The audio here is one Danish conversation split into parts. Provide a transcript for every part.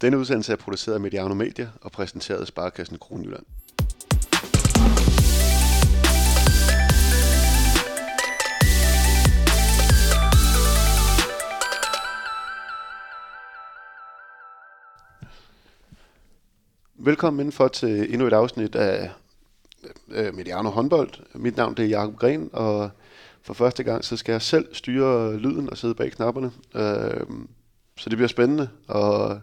Denne udsendelse er produceret af Mediano Media og præsenteret af Sparkassen Kronjylland. Velkommen indenfor til endnu et afsnit af øh, Mediano håndbold. Mit navn det er Jakob Gren, og for første gang så skal jeg selv styre lyden og sidde bag knapperne. Øh, så det bliver spændende, og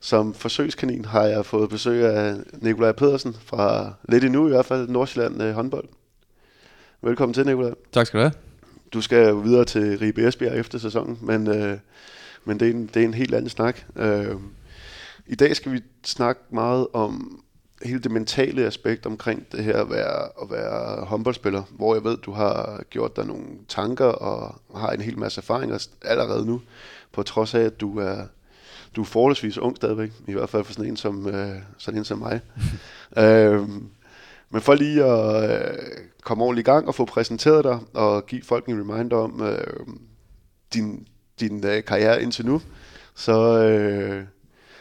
som forsøgskanin har jeg fået besøg af Nikolaj Pedersen fra lidt endnu i hvert fald Nordsjælland øh, håndbold. Velkommen til, Nikolaj. Tak skal du have. Du skal videre til Ribe Esbjerg efter sæsonen, men, øh, men det, er en, det er en helt anden snak. Øh, I dag skal vi snakke meget om hele det mentale aspekt omkring det her at være, at være håndboldspiller, hvor jeg ved, du har gjort dig nogle tanker og har en hel masse erfaringer allerede nu, på trods af, at du er, du er forholdsvis ung stadigvæk, i hvert fald for sådan en som, øh, sådan en som mig. øhm, men for lige at øh, komme ordentligt i gang og få præsenteret dig og give folk en reminder om øh, din, din øh, karriere indtil nu, så, øh,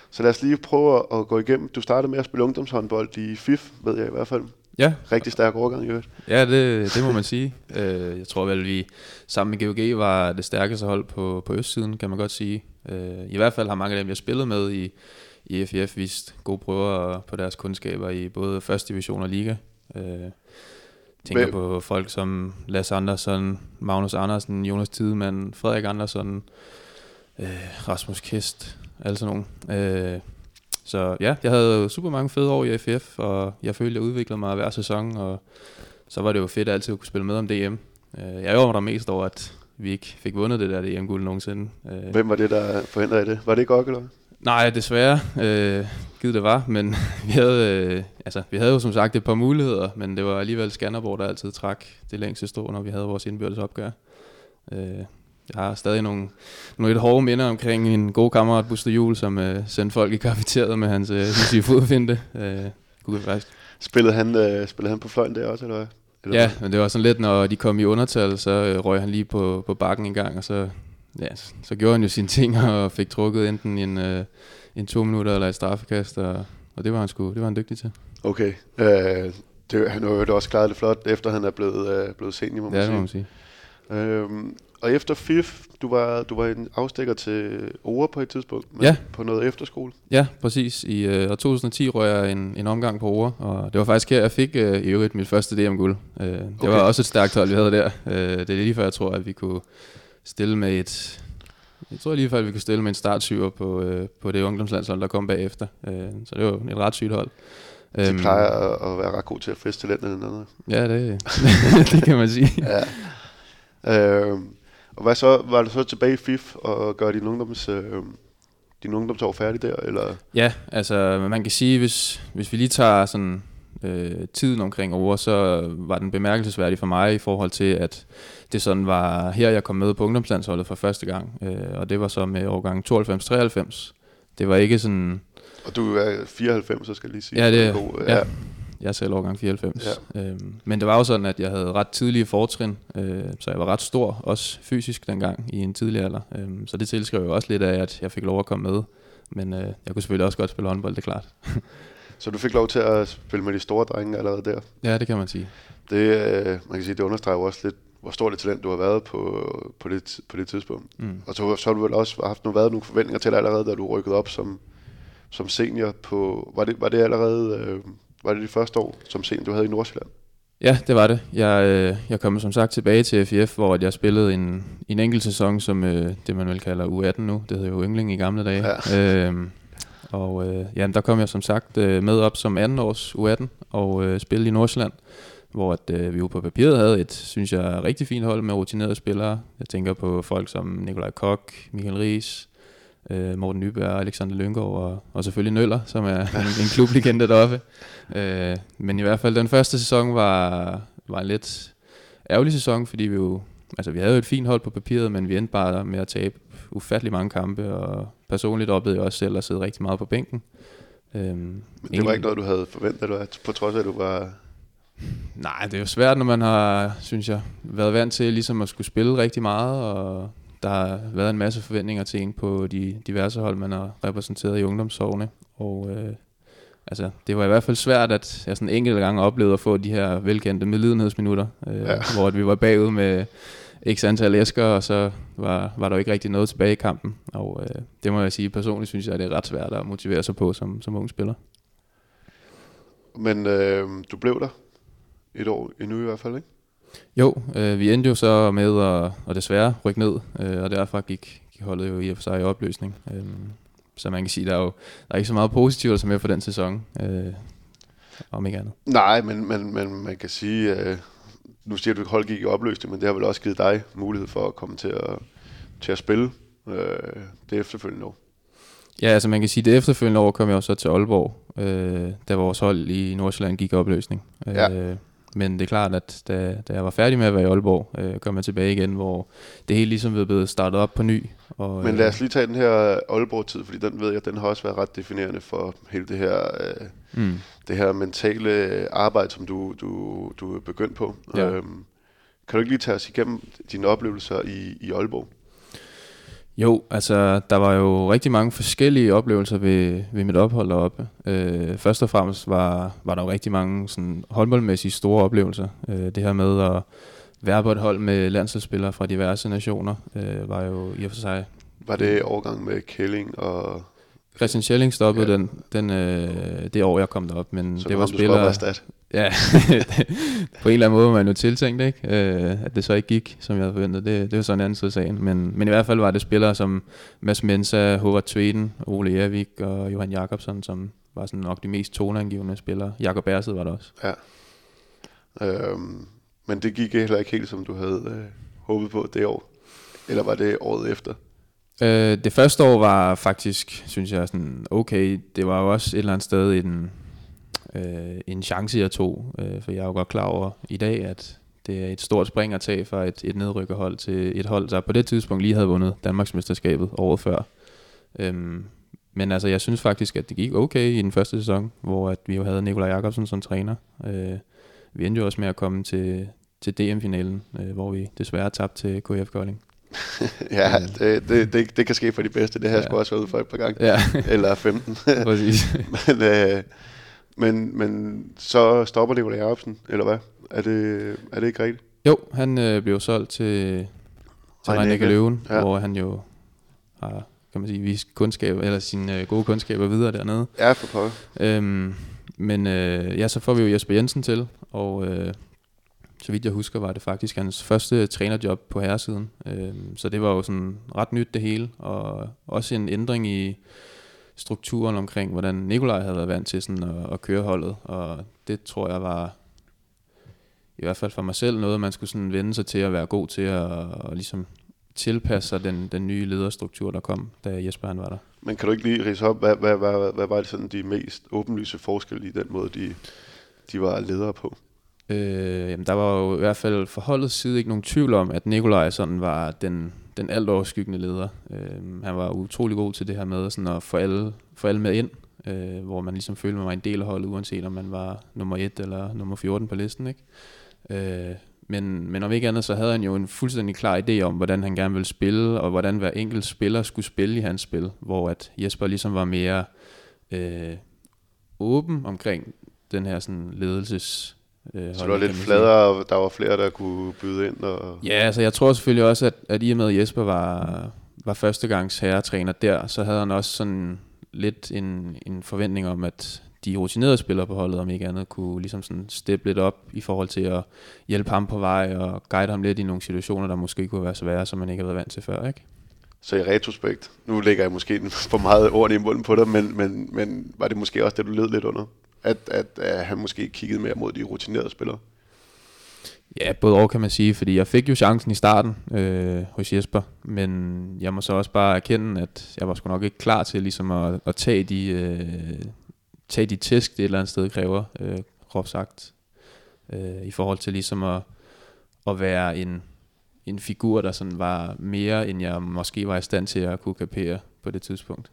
så lad os lige prøve at gå igennem. Du startede med at spille ungdomshåndbold i FIF, ved jeg i hvert fald. Ja. Rigtig stærk overgang i øvrigt. Ja, det, det må man sige. Øh, jeg tror vel, vi sammen med GOG var det stærkeste hold på, på østsiden, kan man godt sige. Øh, I hvert fald har mange af dem, har spillet med i, i FIF, vist gode prøver på deres kundskaber i både første division og liga. Øh, tænker Hvem? på folk som Lasse Andersen, Magnus Andersen, Jonas Tidemann, Frederik Andersen, øh, Rasmus Kist, alle sådan nogle. Øh, så ja, jeg havde super mange fede år i FF, og jeg følte, jeg udviklede mig hver sæson, og så var det jo fedt at altid kunne spille med om DM. Øh, jeg var der mest over, at vi ikke fik vundet det der DM-guld nogensinde. Øh, Hvem var det, der forhindrede det? Var det ikke eller Nej, desværre. Øh, givet det var, men vi havde, øh, altså, vi havde jo som sagt et par muligheder, men det var alligevel Skanderborg, der altid trak det længste strå, når vi havde vores indbyrdes opgør. Øh, jeg har stadig nogle, nogle lidt hårde minder omkring en god kammerat, Buster Jul, som øh, sendte folk i kafeteriet med hans øh, fodfinde. Øh, kunne faktisk. Spillede han, øh, spillede han på fløjen der også, eller hvad? Eller ja, men det var sådan lidt, når de kom i undertal, så øh, røg han lige på, på bakken en gang, og så, ja, så gjorde han jo sine ting og fik trukket enten en, øh, en to minutter eller et straffekast, og, og det var han sgu, det var han dygtig til. Okay, øh, det, han har jo også klaret det flot, efter han er blevet, øh, blevet senior, må man ja, sige. må man sige. Øhm, og efter FIF, du var, du var en afstikker til Ore på et tidspunkt, ja. på noget efterskole. Ja, præcis. I øh, 2010 røg jeg en, en omgang på Ore, og det var faktisk her, jeg fik øh, i øvrigt mit første DM-guld. Øh, det okay. var også et stærkt hold, vi havde der. Øh, det er lige før, jeg tror, at vi kunne stille med et... Jeg tror lige før, at vi kunne stille med en startsyver på, øh, på det ungdomslandshold, der kom bagefter. Øh, så det var et ret sygt hold. De øhm, plejer at, at være ret gode til at feste talentet eller noget. Ja, det, det kan man sige. ja. Øh, og hvad så, var du så tilbage i FIF og gøre din, ungdoms, øh, din ungdomsår færdig der? Eller? Ja, altså man kan sige, hvis, hvis vi lige tager sådan øh, tiden omkring over, så var den bemærkelsesværdig for mig i forhold til, at det sådan var her, jeg kom med på ungdomslandsholdet for første gang. Øh, og det var så med årgang 92-93. Det var ikke sådan... Og du er 94, så skal jeg lige sige. Ja, det, god, ja. ja. Jeg er selv årgang 94. Ja. Øhm, men det var jo sådan, at jeg havde ret tidlige fortrin, øh, så jeg var ret stor, også fysisk dengang i en tidlig alder. Øhm, så det tilskrev jo også lidt af, at jeg fik lov at komme med. Men øh, jeg kunne selvfølgelig også godt spille håndbold, det er klart. så du fik lov til at spille med de store drenge allerede der? Ja, det kan man sige. Det, øh, man kan sige, det understreger også lidt, hvor stort et talent du har været på, på, det, på det tidspunkt. Mm. Og så, så har du vel også haft nogle, været nogle forventninger til dig allerede, da du rykkede op som, som senior på... Var det, var det allerede... Øh, var det de første år som senior, du havde i Nordsjælland? Ja, det var det. Jeg, øh, jeg kom som sagt tilbage til FIF, hvor jeg spillede en, en enkelt sæson, som øh, det man vel kalder U18 nu. Det hedder jo Yngling i gamle dage. Ja. Øhm, og øh, ja, der kom jeg som sagt øh, med op som 2. års U18 og øh, spillede i Nordsjælland, hvor at, øh, vi jo på papiret havde et, synes jeg, rigtig fint hold med rutinerede spillere. Jeg tænker på folk som Nikolaj Kok, Michael Ries, øh, Morten Nyberg, Alexander Lyngård og, og selvfølgelig Nøller, som er en, en klublegende deroppe. Øh, men i hvert fald den første sæson var, var en lidt ærgerlig sæson, fordi vi jo, altså vi havde jo et fint hold på papiret, men vi endte bare med at tabe ufattelig mange kampe, og personligt oplevede jeg også selv at sidde rigtig meget på bænken. Øhm, men det var ikke noget, du havde forventet, at på trods af, at du var... Nej, det er jo svært, når man har, synes jeg, været vant til ligesom at skulle spille rigtig meget, og der har været en masse forventninger til en på de diverse hold, man har repræsenteret i ungdomsårene. Og øh, altså, det var i hvert fald svært, at jeg sådan enkelte gange oplevede at få de her velkendte medlidenhedsminutter, øh, ja. hvor vi var bagud med x antal æsker, og så var, var der ikke rigtig noget tilbage i kampen. Og øh, det må jeg sige, personligt synes jeg, at det er ret svært at motivere sig på som, som ung spiller. Men øh, du blev der et år endnu i hvert fald, ikke? Jo, øh, vi endte jo så med at, at desværre rykke ned, øh, og derfor gik, gik holdet jo i og for sig i opløsning. Øh, så man kan sige, der er jo der er ikke så meget positivt som med for den sæson, øh, om ikke andet. Nej, men, men, men man kan sige, øh, nu siger du, at hold gik i opløsning, men det har vel også givet dig mulighed for at komme til at, til at spille øh, det efterfølgende år. Ja, altså man kan sige, at det efterfølgende år kom jeg også så til Aalborg, øh, da vores hold i Nordsjælland gik i opløsning. Ja. Øh, men det er klart, at da, da jeg var færdig med at være i Aalborg, øh, kom jeg tilbage igen, hvor det hele ligesom blev startet op på ny. Og, Men lad os lige tage den her Aalborg-tid, fordi den ved jeg, den har også været ret definerende for hele det her, øh, mm. det her mentale arbejde, som du, du, du er begyndt på. Ja. Øhm, kan du ikke lige tage os igennem dine oplevelser i, i Aalborg? Jo, altså der var jo rigtig mange forskellige oplevelser ved, ved mit ophold deroppe. Øh, først og fremmest var, var der jo rigtig mange sådan, håndboldmæssige store oplevelser. Øh, det her med at være på et hold med landsholdsspillere fra diverse nationer øh, var jo i og for sig... Var det overgang med Kælling og Christian Schelling stoppede ja. den, den, øh, det år, jeg kom derop, men så det var spillere... Ja, på en eller anden måde var man jo tiltænkt, ikke? Øh, at det så ikke gik, som jeg havde forventet. Det, det var sådan en anden side af sagen. Men, men i hvert fald var det spillere som Mads Mensa, Håvard Tveden, Ole Ervik og Johan Jakobsen, som var sådan nok de mest toneangivende spillere. Jakob Bersted var der også. Ja. Øhm, men det gik heller ikke helt, som du havde øh, håbet på det år. Eller var det året efter? Øh, det første år var faktisk, synes jeg, sådan okay. Det var jo også et eller andet sted en, øh, en chance, jeg tog. Øh, for jeg er jo godt klar over i dag, at det er et stort spring at tage fra et, et nedrykkerhold til et hold, der på det tidspunkt lige havde vundet Danmarksmesterskabet året før. Øhm, men altså, jeg synes faktisk, at det gik okay i den første sæson, hvor at vi jo havde Nikolaj Jakobsen som træner. Øh, vi endte jo også med at komme til, til DM-finalen, øh, hvor vi desværre tabte til KF Kolding. ja, det, det, det, det kan ske for de bedste. Det jeg ja. sgu også været ude for et par gange. Ja. Eller 15. Præcis. men, øh, men, men så stopper Nikolaj Jacobsen, eller hvad? Er det, er det ikke rigtigt? Jo, han øh, blev solgt til, til Reinicke Løven, ja. hvor han jo har kan man sige, vist kundskaber, eller sine øh, gode kundskaber videre dernede. Ja, for pokker. Øhm, men øh, ja, så får vi jo Jesper Jensen til, og øh, så vidt jeg husker, var det faktisk hans første trænerjob på herresiden. Øh, så det var jo sådan ret nyt det hele, og også en ændring i strukturen omkring, hvordan Nikolaj havde været vant til sådan at, at køre holdet, og det tror jeg var i hvert fald for mig selv noget, man skulle sådan vende sig til at være god til at, at ligesom tilpasse sig den, den nye lederstruktur, der kom, da Jesper han var der. Men kan du ikke lige rise op, hvad, hvad, hvad, hvad, hvad var det sådan de mest åbenlyse forskelle i den måde, de, de var ledere på? Øh, jamen, der var jo i hvert fald holdets side ikke nogen tvivl om, at Nikolaj sådan var den, den alt overskyggende leder. Øh, han var utrolig god til det her med sådan at få alle, få alle med ind, øh, hvor man ligesom følte, man var en del af holdet, uanset om man var nummer 1 eller nummer 14 på listen. Ikke? Øh, men, men om ikke andet, så havde han jo en fuldstændig klar idé om, hvordan han gerne ville spille, og hvordan hver enkelt spiller skulle spille i hans spil, hvor at Jesper ligesom var mere øh, åben omkring den her sådan ledelses Øh, så det var lidt fladere, og der var flere, der kunne byde ind? Og... Ja, altså jeg tror selvfølgelig også, at, at i og med Jesper var, var førstegangs herretræner der, så havde han også sådan lidt en, en forventning om, at de rutinerede spillere på holdet, om ikke andet, kunne ligesom sådan steppe lidt op i forhold til at hjælpe ham på vej og guide ham lidt i nogle situationer, der måske kunne være svære, som man ikke har været vant til før, ikke? Så i retrospekt, nu lægger jeg måske for meget ord i munden på dig, men, men, men var det måske også det, du led lidt under? At, at, at han måske kiggede mere mod de rutinerede spillere? Ja, både over kan man sige, fordi jeg fik jo chancen i starten øh, hos Jesper, men jeg må så også bare erkende, at jeg var sgu nok ikke klar til ligesom at, at tage, de, øh, tage de tæsk, det et eller andet sted kræver, øh, groft sagt, øh, i forhold til ligesom at, at være en, en figur, der sådan var mere, end jeg måske var i stand til at kunne kapere på det tidspunkt.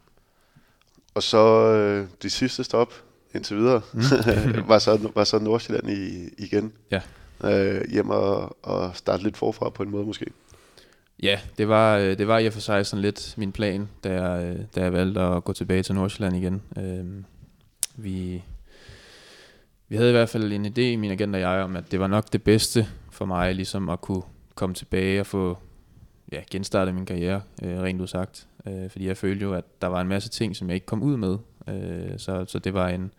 Og så øh, de sidste stop, indtil videre, mm. var, så, var så Nordsjælland i, igen. Ja. Øh, hjem og, og starte lidt forfra på en måde måske. Ja, det var, øh, det var i og for sig sådan lidt min plan, da jeg, øh, da jeg valgte at gå tilbage til Nordsjælland igen. Øhm, vi, vi havde i hvert fald en idé, min agent og jeg, om at det var nok det bedste for mig, ligesom at kunne komme tilbage og få ja, genstartet min karriere, øh, rent udsagt. Øh, fordi jeg følte jo, at der var en masse ting, som jeg ikke kom ud med. Øh, så, så det var en,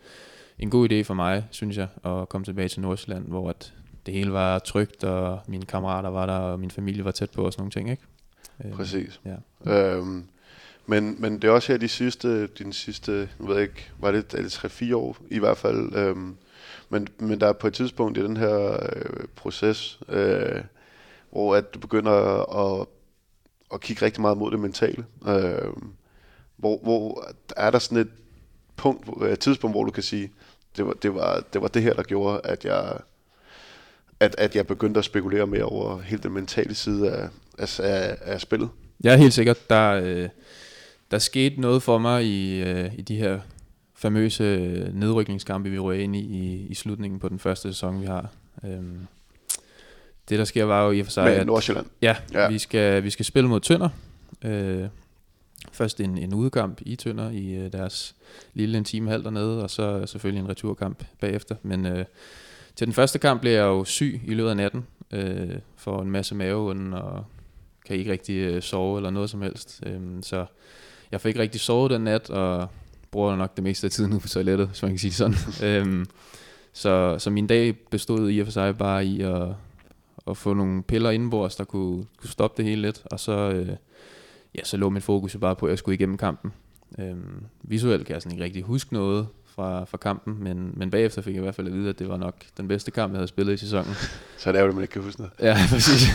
en god idé for mig, synes jeg, at komme tilbage til Nordsjælland, hvor at det hele var trygt, og mine kammerater var der, og min familie var tæt på og sådan nogle ting, ikke? Øh, Præcis. Ja. Øhm, men, men det er også her de sidste, din sidste, nu ved jeg ikke, var det, det 3-4 år i hvert fald, øhm, men, men der er på et tidspunkt i den her øh, proces, øh, hvor at du begynder at, at kigge rigtig meget mod det mentale. Øh, hvor, hvor er der sådan et punkt, et tidspunkt, hvor du kan sige, det var det, var, det, var det her, der gjorde, at jeg, at, at jeg begyndte at spekulere mere over hele den mentale side af, af, af, af spillet? Ja, helt sikkert. Der, øh, der skete noget for mig i, øh, i de her famøse nedrykningskampe, vi røg ind i, i i slutningen på den første sæson, vi har. Øhm, det der sker var jo i og for sig, Med at Nordsjælland. Ja, ja. Vi, skal, vi skal spille mod Tønder. Øh, først en, en udkamp i Tønder i øh, deres lille en time halv dernede, og så selvfølgelig en returkamp bagefter. Men øh, til den første kamp blev jeg jo syg i løbet af natten, øh, for en masse maveånden, og kan ikke rigtig øh, sove eller noget som helst. Øh, så jeg fik ikke rigtig sovet den nat, og bruger nok det meste af tiden ude på toilettet, hvis man kan sige sådan. øhm, så, så min dag bestod i og for sig bare i at, at få nogle piller indenbords, der kunne, kunne stoppe det hele lidt, og så, øh, ja, så lå mit fokus jo bare på, at jeg skulle igennem kampen. Øhm, visuelt kan jeg sådan ikke rigtig huske noget fra, fra kampen, men, men bagefter fik jeg i hvert fald at vide, at det var nok den bedste kamp, jeg havde spillet i sæsonen. så det er jo det, man ikke kan huske noget. Ja, præcis.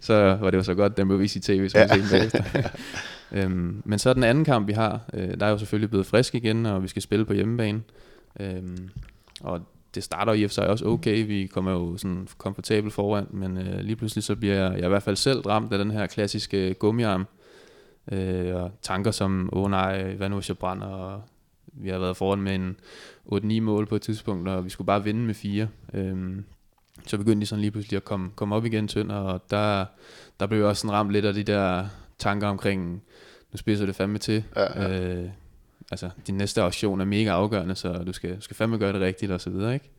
så var det jo så godt, den blev vist i tv, så ja. se bagefter. øhm, men så den anden kamp, vi har, øh, der er jo selvfølgelig blevet frisk igen, og vi skal spille på hjemmebane. Øhm, og det starter i og for sig også okay. Vi kommer jo sådan komfortabelt foran, men øh, lige pludselig så bliver jeg, jeg i hvert fald selv ramt af den her klassiske gummiarm. Øh, og tanker som, åh oh, nej, hvad nu hvis jeg brænder? Og vi har været foran med en 8-9 mål på et tidspunkt, og vi skulle bare vinde med fire. Øhm, så begyndte de sådan lige pludselig at komme, komme op igen tynd, og der, der blev jeg også sådan ramt lidt af de der tanker omkring, nu spidser det fandme til. Ja, ja. Øh, altså, din næste aktion er mega afgørende, så du skal, skal fandme gøre det rigtigt, og så videre, ikke?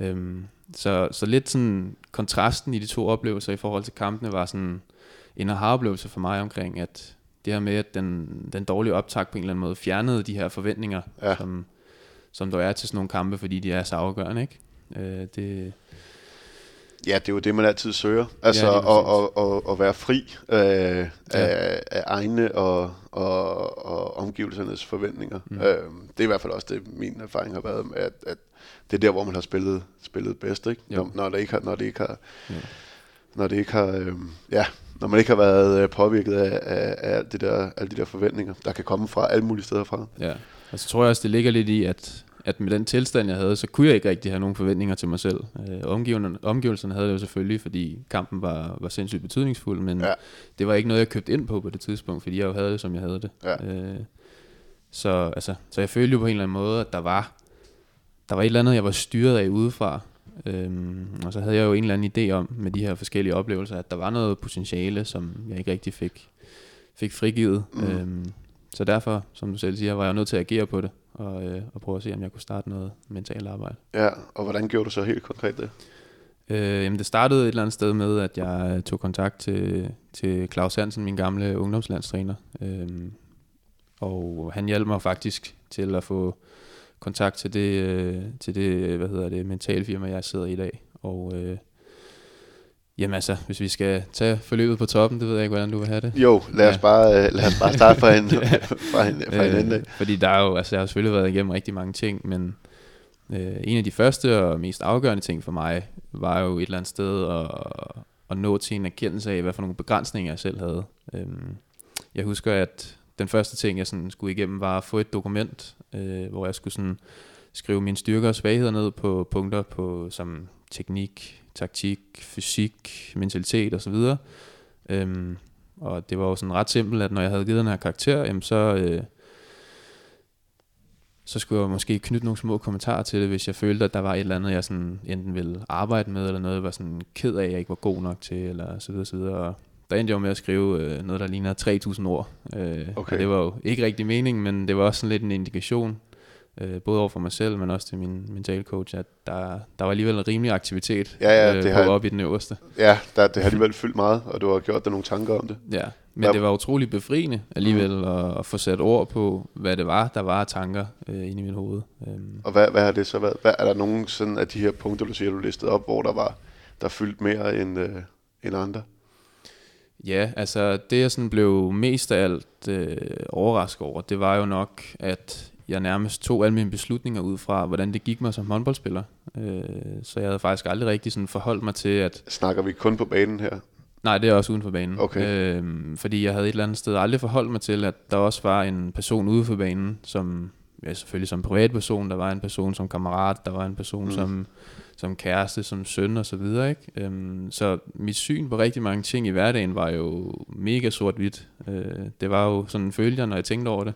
Øhm, så, så lidt sådan kontrasten i de to oplevelser i forhold til kampene var sådan en aha-oplevelse for mig omkring, at det her med, at den, den dårlige optag på en eller anden måde fjernede de her forventninger, ja. som, som der er til sådan nogle kampe, fordi de er så afgørende, ikke? Øh, det, Ja, det er jo det, man altid søger. Altså ja, at, at, at, at være fri øh, ja. af, af egne og, og, og omgivelsernes forventninger. Mm. Øh, det er i hvert fald også det, min erfaring har været med, at, at det er der, hvor man har spillet, spillet bedst, ikke? Når, når, det ikke har, når det ikke har, ja. når det ikke har, øh, ja, når man ikke har været øh, påvirket af, af, af det der, alle de der forventninger, der kan komme fra alle mulige steder fra. Ja, og så tror jeg også, det ligger lidt i, at, at med den tilstand, jeg havde, så kunne jeg ikke rigtig have nogen forventninger til mig selv. Øh, omgivelserne, omgivelserne havde det jo selvfølgelig, fordi kampen var, var sindssygt betydningsfuld, men ja. det var ikke noget, jeg købte ind på på det tidspunkt, fordi jeg jo havde det, som jeg havde det. Ja. Øh, så, altså, så jeg følte jo på en eller anden måde, at der var, der var et eller andet, jeg var styret af udefra, Øhm, og så havde jeg jo en eller anden idé om, med de her forskellige oplevelser, at der var noget potentiale, som jeg ikke rigtig fik, fik frigivet. Mm. Øhm, så derfor, som du selv siger, var jeg nødt til at agere på det, og, øh, og prøve at se, om jeg kunne starte noget mentalt arbejde. Ja, og hvordan gjorde du så helt konkret det? Øh, jamen det startede et eller andet sted med, at jeg tog kontakt til, til Claus Hansen, min gamle ungdomslandstræner. Øhm, og han hjalp mig faktisk til at få kontakt til det, øh, til det hvad hedder det, mentalfirma, jeg sidder i i dag. Og øh, jamen altså, hvis vi skal tage forløbet på toppen, det ved jeg ikke, hvordan du vil have det. Jo, lad os, ja. bare, øh, lad os bare starte fra en, fra en, fra en øh, ende. Fordi der er jo, altså jeg har selvfølgelig været igennem rigtig mange ting, men øh, en af de første og mest afgørende ting for mig, var jo et eller andet sted at, at nå til en erkendelse af, hvad for nogle begrænsninger jeg selv havde. Øhm, jeg husker, at den første ting, jeg sådan skulle igennem, var at få et dokument, øh, hvor jeg skulle sådan skrive mine styrker og svagheder ned på punkter på som teknik, taktik, fysik, mentalitet osv. Øhm, og det var jo sådan ret simpelt, at når jeg havde givet den her karakter, jamen så, øh, så skulle jeg måske knytte nogle små kommentarer til det, hvis jeg følte, at der var et eller andet, jeg sådan enten ville arbejde med, eller noget, jeg var sådan ked af, at jeg ikke var god nok til, eller så videre, så videre. Og der endte jeg med at skrive øh, noget, der ligner 3.000 ord. Øh, okay. Og det var jo ikke rigtig meningen, men det var også sådan lidt en indikation, øh, både over for mig selv, men også til min mental coach, at der, der var alligevel en rimelig aktivitet ja, ja, øh, det på har, op i den øverste. Ja, der, det har alligevel fyldt meget, og du har gjort dig nogle tanker om det. Ja, men der, det var utrolig befriende alligevel mm. at, at få sat ord på, hvad det var, der var tanker øh, inde i mit hoved. Øhm. Og hvad, hvad har det så været? Hvad, er der nogen sådan af de her punkter, du siger, du listede op, hvor der var der fyldt mere end, øh, end andre? Ja, altså det jeg sådan blev mest af alt øh, overrasket over, det var jo nok, at jeg nærmest tog alle mine beslutninger ud fra, hvordan det gik mig som håndboldspiller. Øh, så jeg havde faktisk aldrig rigtig sådan forholdt mig til, at... Snakker vi kun på banen her? Nej, det er også uden for banen. Okay. Øh, fordi jeg havde et eller andet sted aldrig forholdt mig til, at der også var en person ude for banen, som ja, selvfølgelig som privatperson, der var en person som kammerat, der var en person mm. som, som kæreste, som søn og så videre. Ikke? Øhm, så mit syn på rigtig mange ting i hverdagen var jo mega sort-hvidt. Øh, det var jo sådan en følger, når jeg tænkte over det.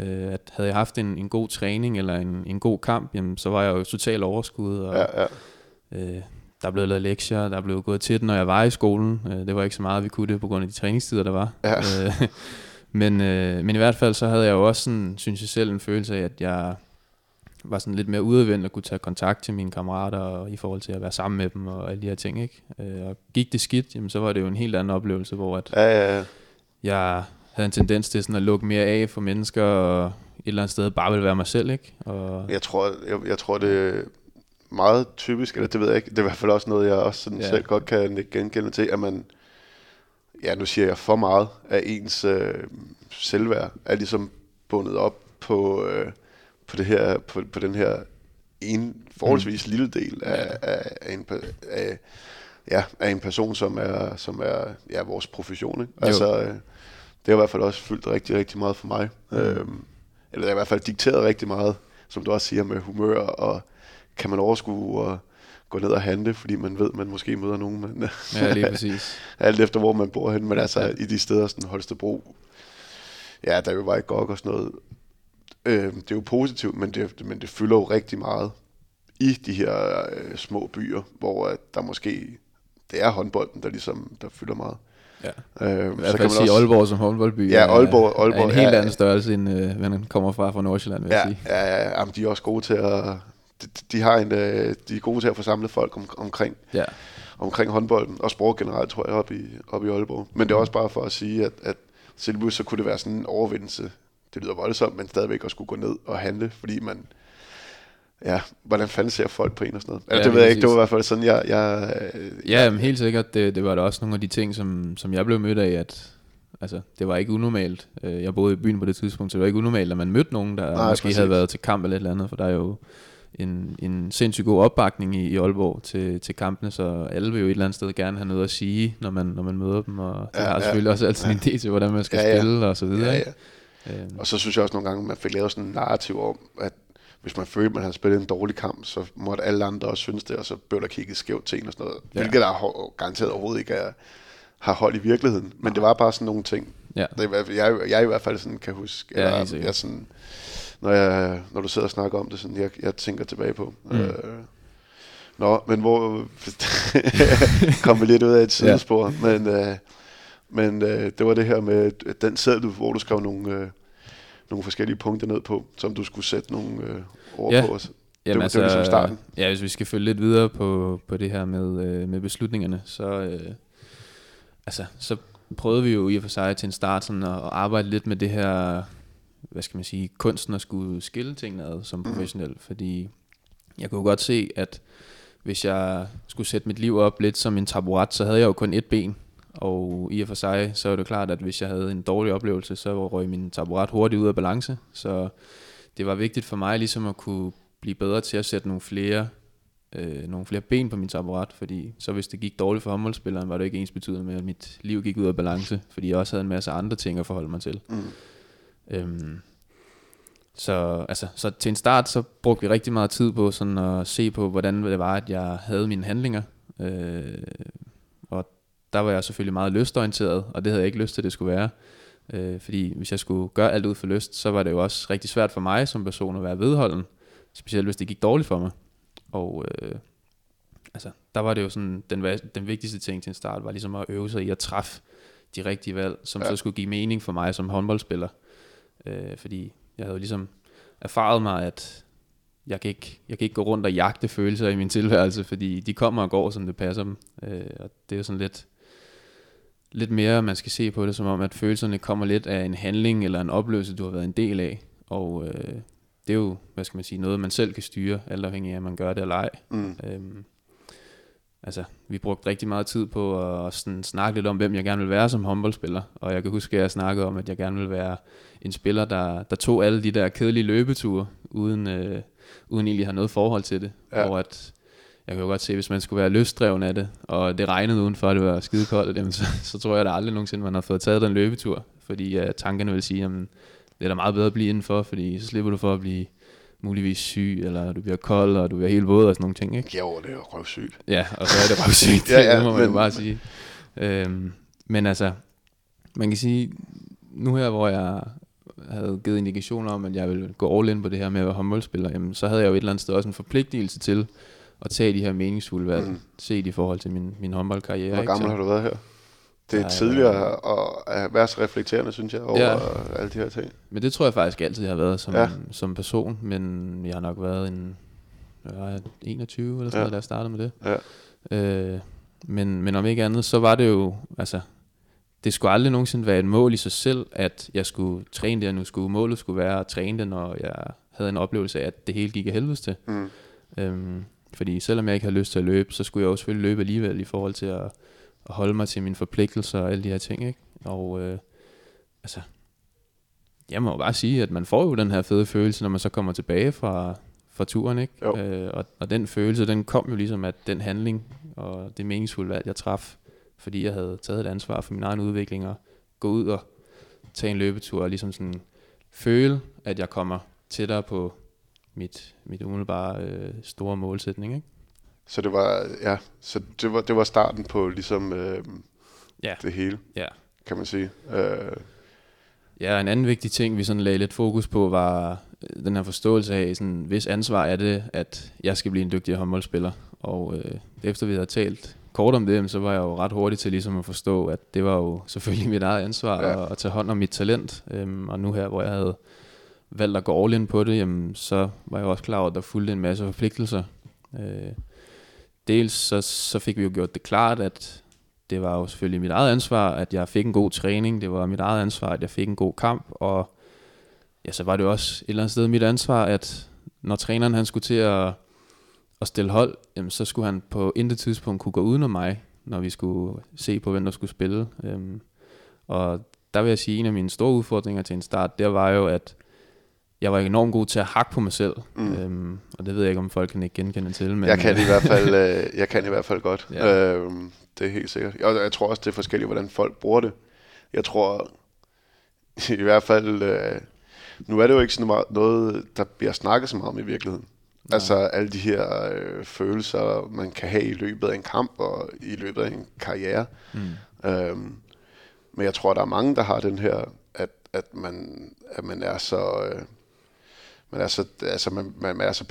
Øh, at havde jeg haft en, en god træning eller en, en god kamp, jamen, så var jeg jo totalt overskud. Og, ja, ja. Øh, der blev lavet lektier, der blev gået til den, når jeg var i skolen. Øh, det var ikke så meget, vi kunne det på grund af de træningstider, der var. Ja. Øh, men, øh, men i hvert fald så havde jeg jo også sådan, synes jeg selv, en følelse af, at jeg var sådan lidt mere udadvendt og kunne tage kontakt til mine kammerater og i forhold til at være sammen med dem og alle de her ting. Ikke? Øh, og gik det skidt, jamen, så var det jo en helt anden oplevelse, hvor at ja, ja, ja. jeg havde en tendens til sådan at lukke mere af for mennesker og et eller andet sted bare vil være mig selv. Ikke? Og jeg, tror, jeg, jeg tror, det er meget typisk, eller det ved jeg ikke, det er i hvert fald også noget, jeg også sådan ja. selv godt kan genkende til, at man, ja nu siger jeg for meget, af ens øh, selvværd er ligesom bundet op på, øh, på, det her, på, på den her en forholdsvis mm. lille del af, af, af, en, af, ja, af en person, som er, som er ja, vores profession. Ikke? Altså, øh, det har i hvert fald også fyldt rigtig, rigtig meget for mig. Mm. Øhm, eller det har i hvert fald dikteret rigtig meget, som du også siger, med humør, og kan man overskue og gå ned og handle, fordi man ved, man måske møder nogen. Men ja, lige præcis. alt efter, hvor man bor hen, men altså ja. i de steder, sådan Holstebro, ja, der er jo bare ikke og sådan noget. Øh, det er jo positivt, men det, men det fylder jo rigtig meget i de her øh, små byer, hvor øh, der måske, det er håndbolden, der ligesom, der fylder meget. Ja. Øh, så kan man sige også, Aalborg som håndboldby ja, Aalborg, Aalborg, er en helt ja, anden størrelse, end øh, hvad man kommer fra fra Nordsjælland, vil ja, jeg sige. Ja, ja, ja, jamen, de er også gode til at, de, de, har en, øh, de er gode til at få samlet folk om, omkring, ja. omkring håndbolden, og sport generelt, tror jeg, op i, op i Aalborg. Men det er også bare for at sige, at, at selvvis så kunne det være sådan en overvindelse. Det lyder voldsomt, men stadigvæk at skulle gå ned og handle, fordi man, ja, hvordan fanden ser folk på en og sådan noget. Altså, ja, det ved jeg ikke, det var i hvert fald sådan, jeg... jeg ja, jamen, helt sikkert, det, det var da også nogle af de ting, som, som jeg blev mødt af, at altså, det var ikke unormalt. Øh, jeg boede i byen på det tidspunkt, så det var ikke unormalt, at man mødte nogen, der Nej, måske præcis. havde været til kamp eller et eller andet, for der er jo en, en sindssygt god opbakning i, i Aalborg til, til kampene, så alle vil jo et eller andet sted gerne have noget at sige, når man, når man møder dem, og ja, har ja, selvfølgelig også altid ja. en idé til, hvordan man skal ja, ja. spille og så videre. Ja, ja. Øhm. Og så synes jeg også nogle gange, man fik lavet sådan en narrativ om, at hvis man følte, at man havde spillet en dårlig kamp, så måtte alle andre også synes det, og så blev der kigget skævt til en og sådan noget. Ja. Hvilket der garanteret overhovedet ikke er, har hold i virkeligheden. Men det var bare sådan nogle ting. Ja. Det, jeg, jeg i hvert fald sådan kan huske, ja, eller, jeg sådan, når, jeg, når du sidder og snakker om det, sådan, jeg, jeg tænker tilbage på. Mm. Øh, nå, men hvor kom vi lidt ud af et sidespor, ja. men, øh, men øh, det var det her med den seddel, hvor du skrev nogle, øh, nogle forskellige punkter ned på, som du skulle sætte nogle øh, ord ja. på os. Jamen det, altså, det var ligesom starten. Ja, hvis vi skal følge lidt videre på, på det her med, øh, med beslutningerne, så, øh, altså, så prøvede vi jo i og for sig til en start sådan at, at arbejde lidt med det her, hvad skal man sige, kunsten at skulle skille tingene ad som mhm. professionel, mm. fordi jeg kunne godt se, at hvis jeg skulle sætte mit liv op lidt som en taburet, så havde jeg jo kun et ben, og i og for sig, så er det klart, at hvis jeg havde en dårlig oplevelse, så røg min taburet hurtigt ud af balance. Så det var vigtigt for mig ligesom at kunne blive bedre til at sætte nogle flere, øh, nogle flere ben på min taburet, fordi så hvis det gik dårligt for håndboldspilleren, var det ikke ens betydende med, at mit liv gik ud af balance, fordi jeg også havde en masse andre ting at forholde mig til. Mm. Øhm, så, altså, så til en start, så brugte vi rigtig meget tid på sådan at se på, hvordan det var, at jeg havde mine handlinger. Øh, der var jeg selvfølgelig meget lystorienteret, og det havde jeg ikke lyst til, at det skulle være. Øh, fordi hvis jeg skulle gøre alt ud for lyst, så var det jo også rigtig svært for mig som person at være vedholden. Specielt hvis det gik dårligt for mig. Og øh, altså, der var det jo sådan, den, den vigtigste ting til en start, var ligesom at øve sig i at træffe de rigtige valg, som ja. så skulle give mening for mig som håndboldspiller. Øh, fordi jeg havde ligesom erfaret mig, at jeg kan, ikke, jeg kan ikke gå rundt og jagte følelser i min tilværelse, fordi de kommer og går, som det passer dem. Øh, og det er jo sådan lidt, lidt mere, man skal se på det, som om, at følelserne kommer lidt af en handling eller en oplevelse, du har været en del af. Og øh, det er jo, hvad skal man sige, noget, man selv kan styre, alt afhængig af, om man gør det eller ej. Mm. Øhm, altså, vi brugte rigtig meget tid på at sådan snakke lidt om, hvem jeg gerne vil være som håndboldspiller. Og jeg kan huske, at jeg snakkede om, at jeg gerne vil være en spiller, der, der tog alle de der kedelige løbeture, uden, øh, uden egentlig at have noget forhold til det. Ja. Og at jeg kan jo godt se, hvis man skulle være løsdreven af det, og det regnede udenfor, og det var skide koldt, jamen, så, så tror jeg at aldrig nogensinde, man har fået taget den løbetur. Fordi uh, tankerne vil sige, at det er da meget bedre at blive indenfor, fordi så slipper du for at blive muligvis syg, eller du bliver kold, og du bliver helt våd og sådan nogle ting, ikke? Jo, det er jo røvsygt. Ja, og så er det røvsygt, ja, ja, det må man men... jo bare sige. Øhm, men altså, man kan sige, nu her, hvor jeg havde givet indikationer om, at jeg ville gå all in på det her med at være håndboldspiller, jamen, så havde jeg jo et eller andet sted også en forpligtelse til at tage de her meningsfulde valg, mm. set i forhold til min, min håndboldkarriere. Hvor gammel ikke? har du været her? Det er tidligere at være så reflekterende, synes jeg, over ja. alle de her ting. Men det tror jeg faktisk altid, jeg har været som, ja. som person, men jeg har nok været en jeg 21 eller sådan ja. noget, da jeg startede med det. Ja. Øh, men, men om ikke andet, så var det jo, altså, det skulle aldrig nogensinde være et mål i sig selv, at jeg skulle træne det, og nu skulle målet skulle være at træne det, når jeg havde en oplevelse af, at det hele gik af helvede til. Mm. Øhm, fordi selvom jeg ikke har lyst til at løbe, så skulle jeg jo selvfølgelig løbe alligevel i forhold til at, at holde mig til mine forpligtelser og alle de her ting. Ikke? Og øh, altså, jeg må jo bare sige, at man får jo den her fede følelse, når man så kommer tilbage fra, fra turen. Ikke? Øh, og, og den følelse, den kom jo ligesom at den handling og det meningsfulde valg, jeg traf, fordi jeg havde taget et ansvar for min egen udvikling og gå ud og tage en løbetur og ligesom sådan føle, at jeg kommer tættere på mit, mit umiddelbare øh, store målsætning. Ikke? Så det var, ja, så det var, det var starten på ligesom øh, ja. det hele, ja. kan man sige. Øh. Ja, en anden vigtig ting, vi sådan lagde lidt fokus på, var øh, den her forståelse af, sådan, hvis ansvar er det, at jeg skal blive en dygtig håndboldspiller. Og øh, efter vi havde talt kort om det, så var jeg jo ret hurtig til ligesom at forstå, at det var jo selvfølgelig mit eget ansvar ja. at, at tage hånd om mit talent. Øhm, og nu her, hvor jeg havde valgt at gå all in på det, jamen, så var jeg også klar over, at der fulgte en masse forpligtelser. Øh, dels så, så fik vi jo gjort det klart, at det var jo selvfølgelig mit eget ansvar, at jeg fik en god træning. Det var mit eget ansvar, at jeg fik en god kamp. Og ja, så var det jo også et eller andet sted mit ansvar, at når træneren han skulle til at, at stille hold, jamen, så skulle han på intet tidspunkt kunne gå uden om mig, når vi skulle se på, hvem der skulle spille. Øhm, og der vil jeg sige, at en af mine store udfordringer til en start, det var jo, at jeg var enormt god til at hakke på mig selv. Mm. Øhm, og det ved jeg ikke, om folk kan ikke genkende til. Men, jeg kan i hvert fald, øh, jeg kan i hvert fald godt. Ja. Øhm, det er helt sikkert. Og jeg tror også, det er forskelligt, hvordan folk bruger det. Jeg tror i hvert fald, øh, nu er det jo ikke sådan noget, der bliver snakket så meget om i virkeligheden. Nej. Altså alle de her øh, følelser, man kan have i løbet af en kamp og i løbet af en karriere. Mm. Øhm, men jeg tror, der er mange, der har den her, at, at, man, at man er så... Øh, men altså, altså man, man er så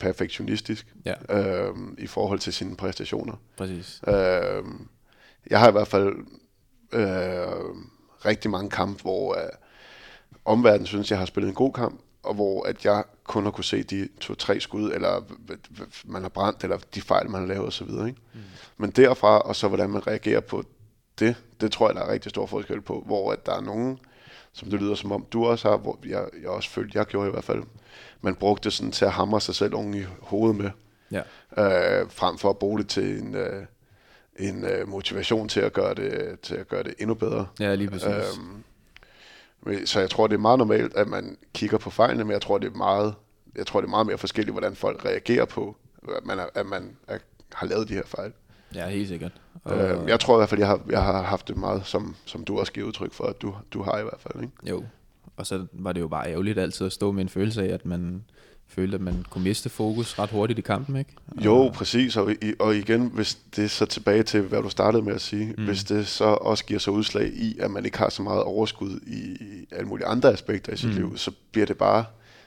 perfektionistisk ja. øhm, i forhold til sine præstationer. Præcis. Øhm, jeg har i hvert fald øh, rigtig mange kampe, hvor øh, omverdenen synes, jeg har spillet en god kamp, og hvor at jeg kun har kunne se de to-tre skud, eller man har brændt, eller de fejl, man har lavet osv. Ikke? Mm. Men derfra, og så hvordan man reagerer på det, det tror jeg, der er rigtig stor forskel på, hvor at der er nogen, som det lyder som om du også har, hvor jeg, jeg også følte, jeg gjorde i hvert fald, man brugte sådan til at hamre sig selv oven i hovedet med, ja. øh, frem for at bruge det til en, øh, en øh, motivation til at gøre det til at gøre det endnu bedre. Ja, lige præcis. Øhm, så jeg tror, det er meget normalt, at man kigger på fejlene, men jeg tror, det er meget, jeg tror, det er meget mere forskelligt, hvordan folk reagerer på, at man, er, at man er, har lavet de her fejl. Ja, helt sikkert. Og øh, jeg tror i hvert fald, jeg har, jeg har haft det meget, som, som du også giver udtryk for, at du, du har i hvert fald. Ikke? Jo, og så var det jo bare ærgerligt altid at stå med en følelse af, at man følte, at man kunne miste fokus ret hurtigt i kampen, ikke? Og jo, præcis. Og, og igen, hvis det er så tilbage til, hvad du startede med at sige, mm. hvis det så også giver sig udslag i, at man ikke har så meget overskud i, i alle mulige andre aspekter i sit mm. liv, så bliver det bare,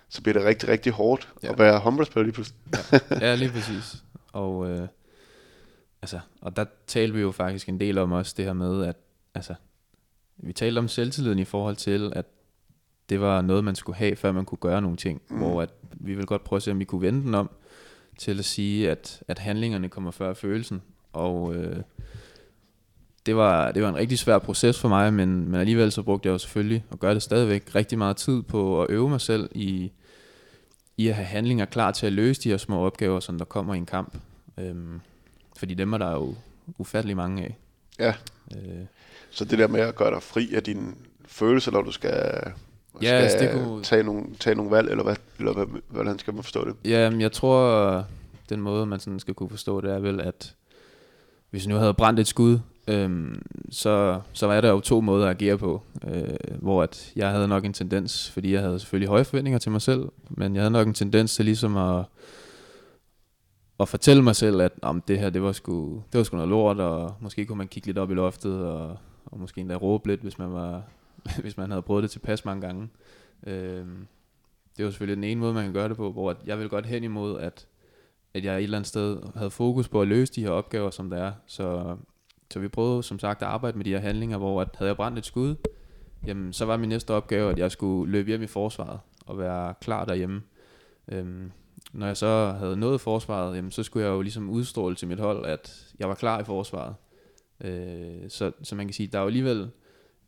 så bliver det rigtig, rigtig hårdt ja. at være håndboldspiller lige pludselig. ja. ja, lige præcis. Og, øh, altså, og der talte vi jo faktisk en del om også det her med, at altså, vi talte om selvtilliden i forhold til, at det var noget, man skulle have, før man kunne gøre nogle ting. Mm. Hvor at vi vil godt prøve at se, om vi kunne vende den om til at sige, at, at handlingerne kommer før følelsen. Og øh, det, var, det var en rigtig svær proces for mig, men, men alligevel så brugte jeg jo selvfølgelig, og gør det stadigvæk, rigtig meget tid på at øve mig selv i, i at have handlinger klar til at løse de her små opgaver, som der kommer i en kamp. Øhm, fordi dem er der jo ufattelig mange af. Ja. Øh. Så det der med at gøre dig fri af dine følelser, når du skal, ja, skal altså det kunne... tage, nogle, tage nogle valg, eller, hvad, eller hvad, hvordan skal man forstå det? Ja, jeg tror, den måde, man sådan skal kunne forstå det, er vel, at hvis jeg nu havde brændt et skud, øhm, så, så var der jo to måder at agere på. Øh, hvor at jeg havde nok en tendens, fordi jeg havde selvfølgelig høje forventninger til mig selv, men jeg havde nok en tendens til ligesom at, at fortælle mig selv, at om det her, det var, sgu, det var sgu noget lort, og måske kunne man kigge lidt op i loftet, og, og måske endda råbe lidt, hvis man, var, hvis man havde prøvet det tilpas mange gange. Øh, det var selvfølgelig den ene måde, man kan gøre det på, hvor jeg vil godt hen imod, at, at jeg et eller andet sted havde fokus på at løse de her opgaver, som der er. Så, så vi prøvede som sagt at arbejde med de her handlinger, hvor at havde jeg brændt et skud, jamen så var min næste opgave, at jeg skulle løbe hjem i forsvaret og være klar derhjemme. Øhm, når jeg så havde nået forsvaret, jamen, så skulle jeg jo ligesom udstråle til mit hold, at jeg var klar i forsvaret. Øh, så, så man kan sige, der er jo alligevel,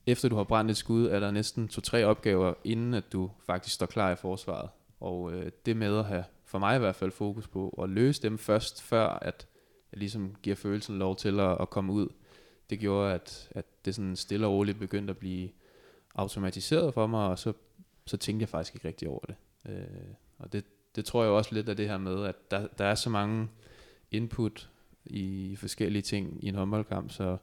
efter du har brændt et skud, er der næsten to-tre opgaver, inden at du faktisk står klar i forsvaret. Og øh, det med at have, for mig i hvert fald, fokus på at løse dem først, før at jeg ligesom giver følelsen lov til at, at komme ud. Det gjorde, at, at det sådan stille og roligt begyndte at blive automatiseret for mig, og så, så tænkte jeg faktisk ikke rigtig over det. Øh, og det, det tror jeg også lidt af det her med, at der, der er så mange input i forskellige ting i en håndboldkamp, så,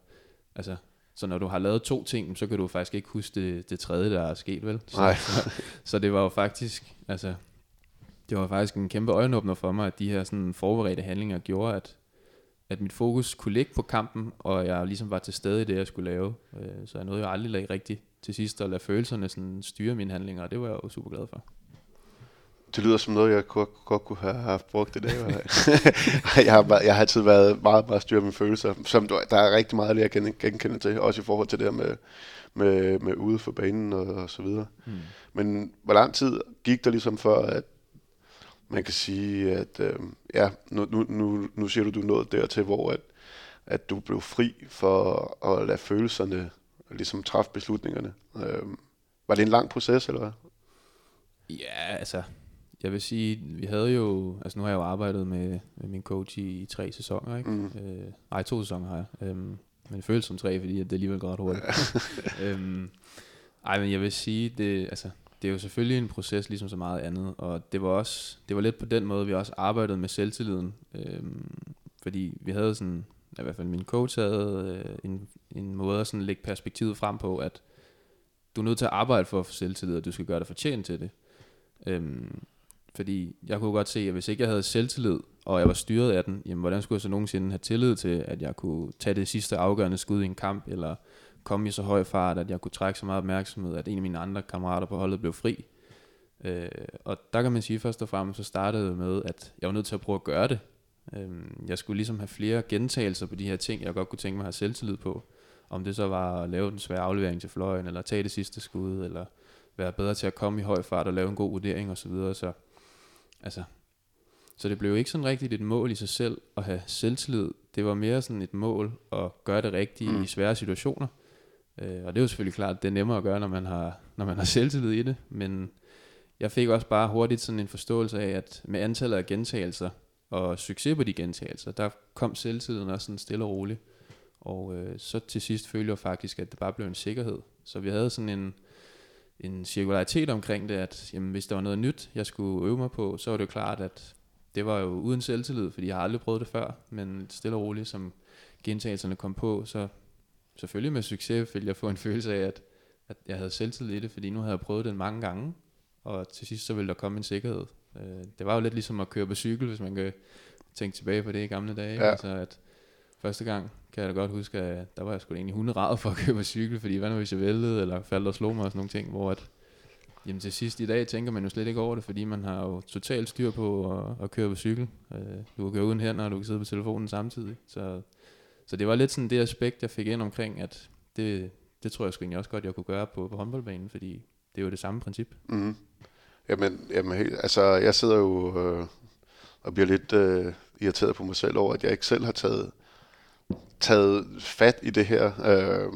altså, så når du har lavet to ting, så kan du faktisk ikke huske det, det tredje, der er sket, vel? Så, Nej. så, så det var jo faktisk, altså, det var faktisk en kæmpe øjenåbner for mig, at de her sådan forberedte handlinger gjorde, at, at mit fokus kunne ligge på kampen, og jeg ligesom var til stede i det, jeg skulle lave. Øh, så jeg nåede jo aldrig rigtig til sidst at lade følelserne sådan styre mine handlinger, og det var jeg jo super glad for. Det lyder som noget, jeg godt, godt kunne have haft brugt i dag. jeg, har, jeg har altid været meget, meget styr mine følelser, som du, der er rigtig meget, jeg kan genkende til, også i forhold til det her med, med, med ude for banen og, og så videre. Hmm. Men hvor lang tid gik der ligesom for, at man kan sige, at øh, ja, nu, nu, nu, nu siger du, du nåede dertil, hvor at, at du blev fri for at lade følelserne ligesom træffe beslutningerne. Øh, var det en lang proces, eller hvad? Ja, altså, jeg vil sige, vi havde jo, altså nu har jeg jo arbejdet med, med min coach i, i tre sæsoner, ikke? Mm. Øh, nej, to sæsoner har jeg. Øhm, men det føles som tre, fordi det er alligevel godt hurtigt. øhm, ej, men jeg vil sige, det, altså, det er jo selvfølgelig en proces, ligesom så meget andet, og det var også, det var lidt på den måde, vi også arbejdede med selvtilliden, øhm, fordi vi havde sådan, i hvert fald min coach havde øh, en, en måde at sådan lægge perspektivet frem på, at du er nødt til at arbejde for at få selvtillid, og du skal gøre dig fortjent til det. Øhm, fordi jeg kunne godt se, at hvis ikke jeg havde selvtillid, og jeg var styret af den, jamen hvordan skulle jeg så nogensinde have tillid til, at jeg kunne tage det sidste afgørende skud i en kamp, eller komme i så høj fart, at jeg kunne trække så meget opmærksomhed, at en af mine andre kammerater på holdet blev fri. Øh, og der kan man sige først og fremmest, så startede det med, at jeg var nødt til at prøve at gøre det. Øh, jeg skulle ligesom have flere gentagelser på de her ting, jeg godt kunne tænke mig at have selvtillid på. Om det så var at lave den svære aflevering til fløjen, eller tage det sidste skud, eller være bedre til at komme i høj fart og lave en god vurdering osv. Så, videre. så altså, så det blev ikke sådan rigtigt et mål i sig selv at have selvtillid. Det var mere sådan et mål at gøre det rigtige mm. i svære situationer. Øh, og det er jo selvfølgelig klart, at det er nemmere at gøre, når man har, når man har selvtillid i det. Men jeg fik også bare hurtigt sådan en forståelse af, at med antallet af gentagelser og succes på de gentagelser, der kom selvtilliden også sådan stille og roligt. Og øh, så til sidst følte jeg faktisk, at det bare blev en sikkerhed. Så vi havde sådan en, en cirkularitet omkring det, at jamen, hvis der var noget nyt, jeg skulle øve mig på, så var det jo klart, at det var jo uden selvtillid, fordi jeg har aldrig prøvet det før, men stille og roligt, som gentagelserne kom på, så selvfølgelig med succes ville jeg få en følelse af, at, at jeg havde selvtillid i det, fordi nu havde jeg prøvet det mange gange, og til sidst så ville der komme en sikkerhed. Øh, det var jo lidt ligesom at køre på cykel, hvis man kan tænke tilbage på det i gamle dage. Ja. Altså at første gang kan jeg da godt huske, at der var jeg sgu egentlig hunderad for at købe en cykel, fordi hvad nu hvis jeg væltede, eller faldt og slog mig og sådan nogle ting, hvor at, jamen til sidst i dag tænker man jo slet ikke over det, fordi man har jo totalt styr på at, at køre på cykel. Øh, du kan køre uden hænder, og du kan sidde på telefonen samtidig. Så, så det var lidt sådan det aspekt, jeg fik ind omkring, at det, det tror jeg sgu egentlig også godt, jeg kunne gøre på, på håndboldbanen, fordi det er jo det samme princip. Mm. Jamen, jamen helt, altså, jeg sidder jo øh, og bliver lidt øh, irriteret på mig selv over, at jeg ikke selv har taget, taget fat i det her øh,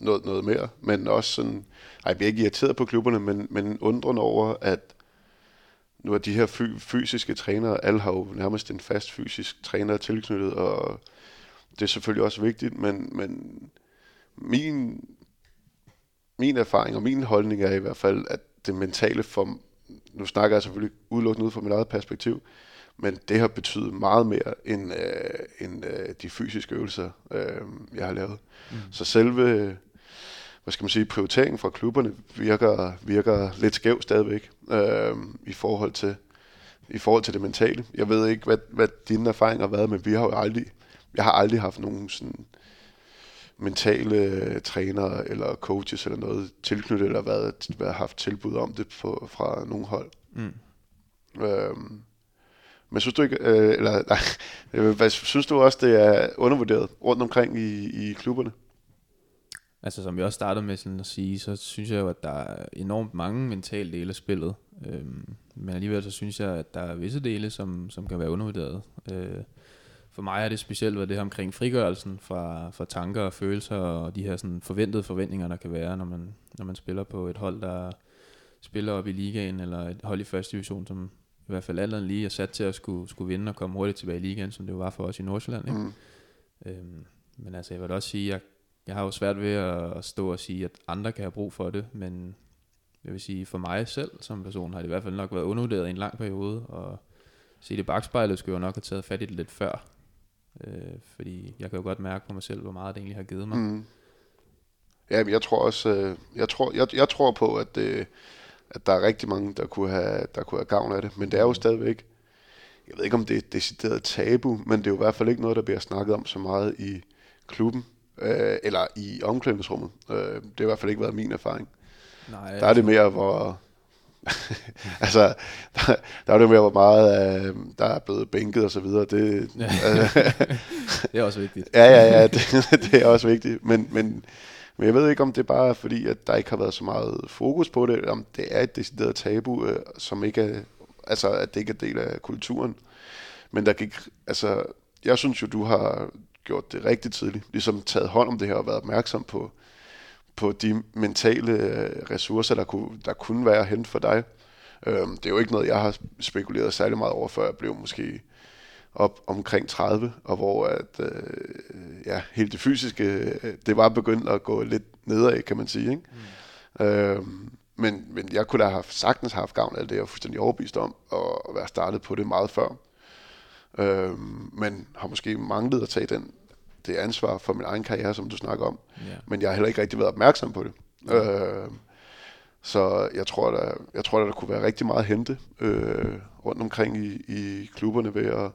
noget, noget mere, men også sådan, ej, jeg bliver ikke irriteret på klubberne, men, men undrende over, at nu er de her fy- fysiske trænere, alle har jo nærmest en fast fysisk træner tilknyttet, og det er selvfølgelig også vigtigt, men, men min, min erfaring og min holdning er i hvert fald, at det mentale for, nu snakker jeg selvfølgelig udelukkende ud fra mit eget perspektiv, men det har betydet meget mere end, øh, end øh, de fysiske øvelser, øh, jeg har lavet. Mm. Så selve hvad skal man sige, prioriteringen fra klubberne virker, virker lidt skæv stadigvæk øh, i forhold til i forhold til det mentale. Jeg ved ikke, hvad, hvad dine erfaringer har været, men vi har jo aldrig, jeg har aldrig haft nogen sådan mentale trænere eller coaches eller noget tilknyttet, eller været, været haft tilbud om det på, fra nogle hold. Mm. Øhm, men synes du ikke, øh, eller nej, øh, hvad, synes du også, det er undervurderet rundt omkring i, i klubberne? Altså som vi også startede med sådan at sige, så synes jeg jo, at der er enormt mange mentale dele af spillet. Øhm, men alligevel så synes jeg, at der er visse dele, som, som kan være undervurderet. Øh, for mig er det specielt været det her omkring frigørelsen fra, fra tanker og følelser og de her sådan forventede forventninger, der kan være, når man, når man spiller på et hold, der spiller op i ligaen, eller et hold i første division, som i hvert fald alt lige er sat til at skulle, skulle vinde og komme hurtigt tilbage i ligaen, som det var for os i Nordsjælland. Ikke? Mm. Øhm, men altså, jeg vil også sige, at jeg, jeg har jo svært ved at stå og sige, at andre kan have brug for det, men jeg vil sige, for mig selv som person har det i hvert fald nok været undervurderet i en lang periode, og se det bagspejlet skulle jeg nok have taget fat i det lidt før. Øh, fordi jeg kan jo godt mærke på mig selv, hvor meget det egentlig har givet mig. Mm. Ja, jeg tror også, øh, jeg tror, jeg, jeg tror på, at, øh, at der er rigtig mange, der kunne, have, der kunne have gavn af det. Men det er jo stadigvæk, jeg ved ikke om det er et decideret tabu, men det er jo i hvert fald ikke noget, der bliver snakket om så meget i klubben, øh, eller i omklædningsrummet. Øh, det har i hvert fald ikke været min erfaring. Nej, der er det mere, hvor... altså, der, der er det mere, hvor meget øh, der er blevet bænket og så videre. Det, ja. det er også vigtigt. ja, ja, ja, det, det er også vigtigt. Men, men, men jeg ved ikke, om det er bare fordi, at der ikke har været så meget fokus på det, eller om det er et decideret tabu, øh, som ikke er, altså, at det ikke er del af kulturen. Men der gik, altså, jeg synes jo, du har gjort det rigtig tidligt, ligesom taget hånd om det her og været opmærksom på, på de mentale øh, ressourcer, der kunne, der kunne være hen for dig. Øhm, det er jo ikke noget, jeg har spekuleret særlig meget over, før jeg blev måske op omkring 30, og hvor at, øh, ja, helt det fysiske, øh, det var begyndt at gå lidt nedad, kan man sige. Ikke? Mm. Øhm, men, men jeg kunne da have sagtens haft gavn af det, jeg er fuldstændig overbevist om, at være startet på det meget før. Øhm, men har måske manglet at tage den det ansvar for min egen karriere, som du snakker om. Yeah. Men jeg har heller ikke rigtig været opmærksom på det. Yeah. Øh, så jeg tror, der, jeg tror, der kunne være rigtig meget at hente øh, rundt omkring i, i klubberne ved at,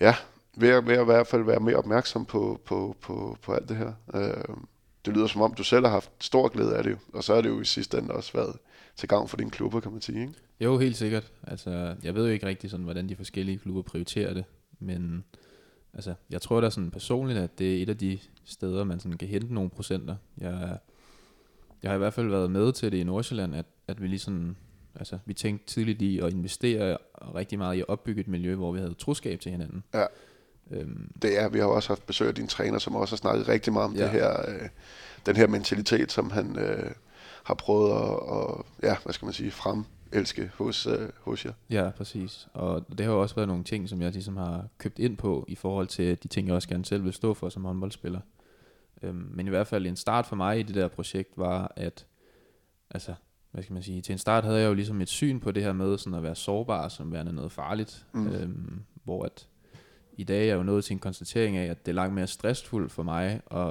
ja, ved at, ved at i hvert fald være mere opmærksom på, på, på, på alt det her. Øh, det lyder som om, du selv har haft stor glæde af det, og så er det jo i sidste ende også været til gavn for dine klubber, kan man sige. Ikke? Jo, helt sikkert. Altså, jeg ved jo ikke rigtig, sådan, hvordan de forskellige klubber prioriterer det, men altså, jeg tror da sådan personligt, at det er et af de steder, man sådan kan hente nogle procenter. Jeg, jeg har i hvert fald været med til det i Nordsjælland, at, at vi lige sådan, altså, vi tænkte tidligt i at investere rigtig meget i at opbygge et miljø, hvor vi havde troskab til hinanden. Ja. Øhm, det er, vi har også haft besøg af din træner, som også har snakket rigtig meget om ja. det her, øh, den her mentalitet, som han øh, har prøvet at, og, ja, hvad skal man sige, frem elske hos, øh, hos jer. Ja, præcis. Og det har jo også været nogle ting, som jeg ligesom har købt ind på, i forhold til de ting, jeg også gerne selv vil stå for som håndboldspiller. Øhm, men i hvert fald en start for mig i det der projekt var, at altså, hvad skal man sige, til en start havde jeg jo ligesom et syn på det her med sådan at være sårbar som værende noget farligt, mm. øhm, hvor at i dag er jeg jo nået til en konstatering af, at det er langt mere stressfuldt for mig at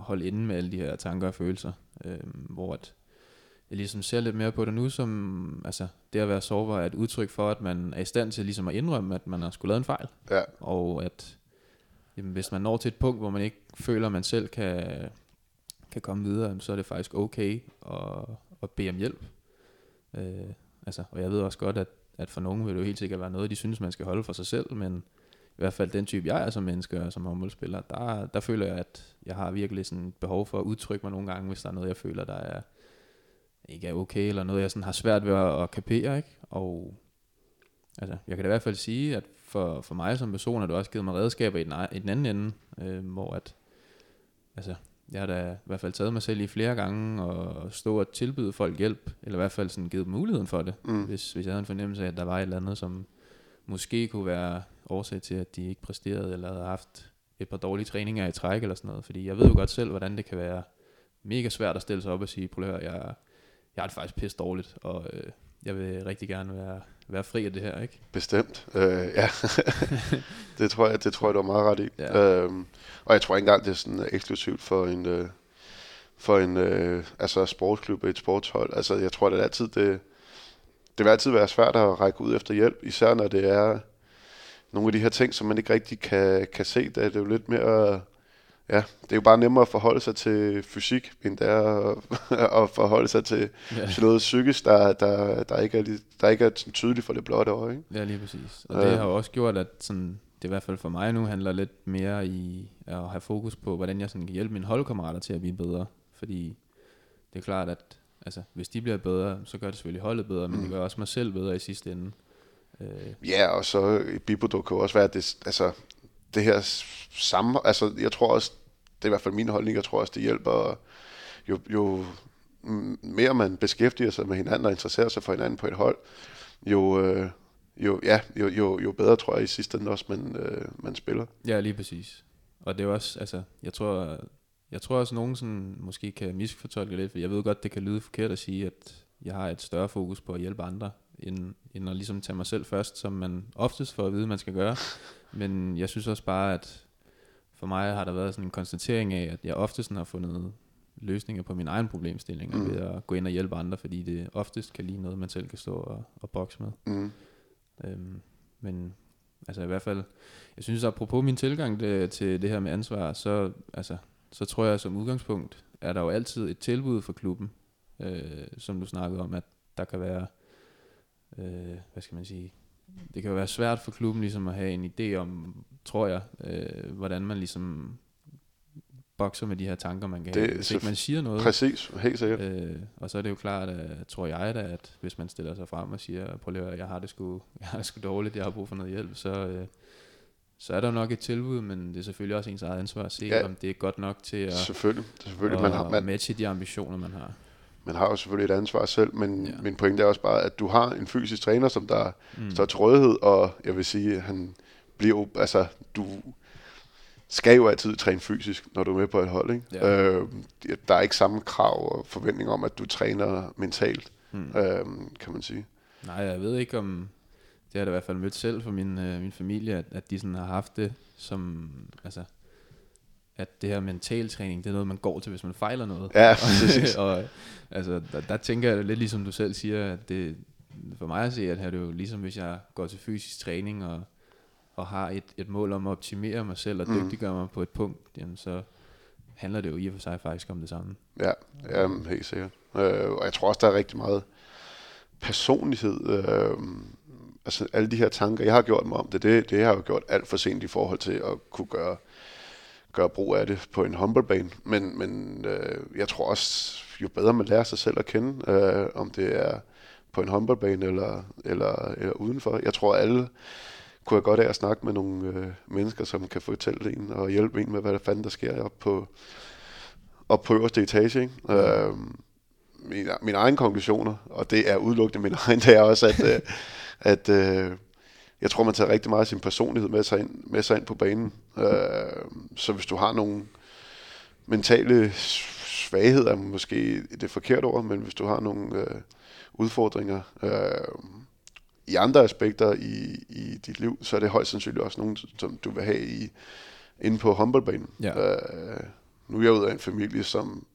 holde inde med alle de her tanker og følelser, øhm, hvor at jeg ligesom ser lidt mere på det nu, som altså, det at være sårbar er et udtryk for, at man er i stand til ligesom at indrømme, at man har skulle lavet en fejl. Ja. Og at jamen, hvis man når til et punkt, hvor man ikke føler, at man selv kan, kan komme videre, så er det faktisk okay at, at bede om hjælp. Øh, altså, og jeg ved også godt, at, at for nogen vil det jo helt sikkert være noget, de synes, man skal holde for sig selv, men i hvert fald den type, jeg er som menneske og som håndboldspiller, der, der føler jeg, at jeg har virkelig sådan et behov for at udtrykke mig nogle gange, hvis der er noget, jeg føler, der er ikke er okay, eller noget, jeg sådan har svært ved at, at kapere, ikke? Og altså, jeg kan da i hvert fald sige, at for, for mig som person har det også givet mig redskaber i den, i den anden ende, øh, hvor at, altså, jeg har da i hvert fald taget mig selv i flere gange og stå og tilbyde folk hjælp, eller i hvert fald sådan givet dem muligheden for det, mm. hvis, hvis jeg havde en fornemmelse af, at der var et eller andet, som måske kunne være årsag til, at de ikke præsterede, eller havde haft et par dårlige træninger i træk eller sådan noget. Fordi jeg ved jo godt selv, hvordan det kan være mega svært at stille sig op og sige, prøv at høre, jeg, jeg har det faktisk pisse dårligt, og øh, jeg vil rigtig gerne være, være fri af det her, ikke? Bestemt, øh, ja. det, tror jeg, det tror jeg, du har meget ret i. Ja. Øhm, og jeg tror ikke engang, det er sådan eksklusivt for en, øh, for en øh, altså sportsklub, et sportshold. Altså, jeg tror, det er altid, det, det vil altid være svært at række ud efter hjælp, især når det er nogle af de her ting, som man ikke rigtig kan, kan se. Det er jo lidt mere... Ja, det er jo bare nemmere at forholde sig til fysik, end det er at, at forholde sig til ja. sådan noget psykisk, der, der, der, ikke er, der ikke er tydeligt for det blotte øje. Ikke? Ja, lige præcis. Og ja. det har jo også gjort, at sådan, det i hvert fald for mig nu handler lidt mere i at have fokus på, hvordan jeg sådan kan hjælpe mine holdkammerater til at blive bedre. Fordi det er klart, at altså, hvis de bliver bedre, så gør det selvfølgelig holdet bedre, men mm. det gør også mig selv bedre i sidste ende. Øh. Ja, og så i biprodukt kan også være, at det, altså, det her samme, altså jeg tror også, det er i hvert fald min holdning, jeg tror også, det hjælper, jo, jo mere man beskæftiger sig med hinanden og interesserer sig for hinanden på et hold, jo, øh, jo, ja, jo, jo, jo bedre tror jeg i sidste ende også, man, øh, man spiller. Ja, lige præcis. Og det er også, altså, jeg tror, jeg tror også, nogen sådan, måske kan misfortolke lidt, for jeg ved godt, det kan lyde forkert at sige, at jeg har et større fokus på at hjælpe andre, end, end at ligesom tage mig selv først, som man oftest får at vide, man skal gøre. Men jeg synes også bare, at for mig har der været sådan en konstatering af, at jeg oftest har fundet løsninger på min egen problemstillinger mm. ved at gå ind og hjælpe andre, fordi det oftest kan lige noget, man selv kan stå og, og bokse med. Mm. Øhm, men altså i hvert fald, jeg synes apropos min tilgang det, til det her med ansvar, så, altså, så tror jeg som udgangspunkt, er der jo altid et tilbud for klubben, øh, som du snakkede om, at der kan være øh, hvad skal man sige, det kan jo være svært for klubben ligesom at have en idé om, tror jeg, øh, hvordan man ligesom bokser med de her tanker, man kan det, have, hvis ikke man siger noget. Præcis, helt sikkert. Øh, og så er det jo klart, at, tror jeg da, at hvis man stiller sig frem og siger, prøv lige jeg har det sgu, jeg har det sgu dårligt, jeg har brug for noget hjælp, så, øh, så er der nok et tilbud, men det er selvfølgelig også ens eget ansvar at se, ja, om det er godt nok til at, selvfølgelig. selvfølgelig. man har, man, matche de ambitioner, man har man har jo selvfølgelig et ansvar selv, men ja. min pointe er også bare, at du har en fysisk træner, som der mm. står til rådighed, og jeg vil sige, han bliver altså, du skal jo altid træne fysisk, når du er med på et hold, ikke? Ja. Øh, der er ikke samme krav og forventning om, at du træner mentalt, mm. øh, kan man sige. Nej, jeg ved ikke om, det har jeg i hvert fald mødt selv for min, øh, min familie, at, at de sådan har haft det som, altså, at det her mentaltræning, det er noget, man går til, hvis man fejler noget. Ja, og, og altså, der, der tænker jeg lidt ligesom du selv siger, at det, for mig at se, at her det er jo ligesom, hvis jeg går til fysisk træning og, og har et, et mål om at optimere mig selv og mm. dygtiggøre mig på et punkt, jamen så handler det jo i og for sig faktisk om det samme. Ja, ja helt sikkert. Øh, og jeg tror også, der er rigtig meget personlighed. Øh, altså alle de her tanker, jeg har gjort mig om det, det, det har jeg jo gjort alt for sent i forhold til at kunne gøre gøre brug af det på en håndboldbane. Men, men øh, jeg tror også, jo bedre man lærer sig selv at kende, øh, om det er på en håndboldbane eller, eller, eller udenfor. Jeg tror, alle kunne have godt af at snakke med nogle øh, mennesker, som kan fortælle en og hjælpe en med, hvad der fanden der sker op på, op på øverste etage. Ikke? Mm. Øh, mine, mine egne konklusioner, og det er udelukkende min egen, det er også, at, øh, at øh, jeg tror, man tager rigtig meget af sin personlighed med sig ind, med sig ind på banen. Øh, så hvis du har nogle mentale svagheder, er måske det forkerte ord, men hvis du har nogle øh, udfordringer øh, i andre aspekter i, i dit liv, så er det højst sandsynligt også nogen, som du vil have i, inde på håndboldbanen. Ja. Øh, nu er jeg ud af en familie, som,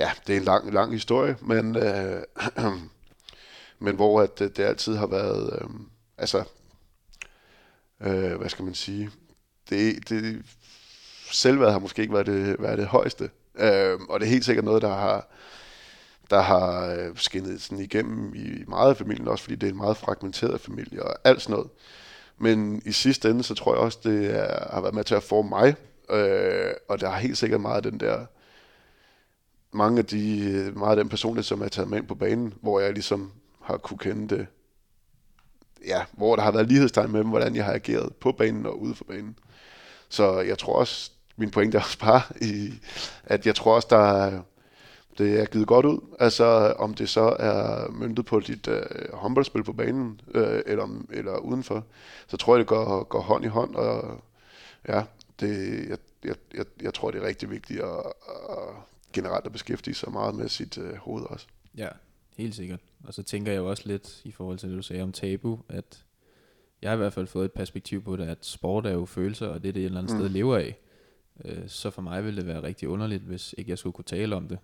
ja, det er en lang, lang historie, men, øh, men hvor at det, det altid har været, øh, altså øh, hvad skal man sige, det, det, selvværd har måske ikke været det, været det højeste. Øh, og det er helt sikkert noget, der har, der har øh, skinnet sådan igennem i meget af familien, også fordi det er en meget fragmenteret familie og alt sådan noget. Men i sidste ende, så tror jeg også, det er, har været med til at forme mig. Øh, og der har helt sikkert meget af den der, mange af de, meget af den personlighed, som er taget med ind på banen, hvor jeg ligesom har kunne kende det, ja, hvor der har været lighedstegn mellem, hvordan jeg har ageret på banen og ude for banen. Så jeg tror også, min pointe er også bare, i, at jeg tror også, der det er givet godt ud. Altså om det så er myndet på dit øh, håndboldspil på banen, øh, eller, eller udenfor, så tror jeg, det går, går hånd i hånd, og ja, det, jeg, jeg, jeg, jeg tror, det er rigtig vigtigt at, at generelt at beskæftige sig meget med sit øh, hoved også. Ja, helt sikkert. Og så tænker jeg jo også lidt i forhold til det, du sagde om tabu, at jeg har i hvert fald fået et perspektiv på det, at sport er jo følelser, og det er det et eller andet mm. sted lever af. Øh, så for mig ville det være rigtig underligt, hvis ikke jeg skulle kunne tale om det.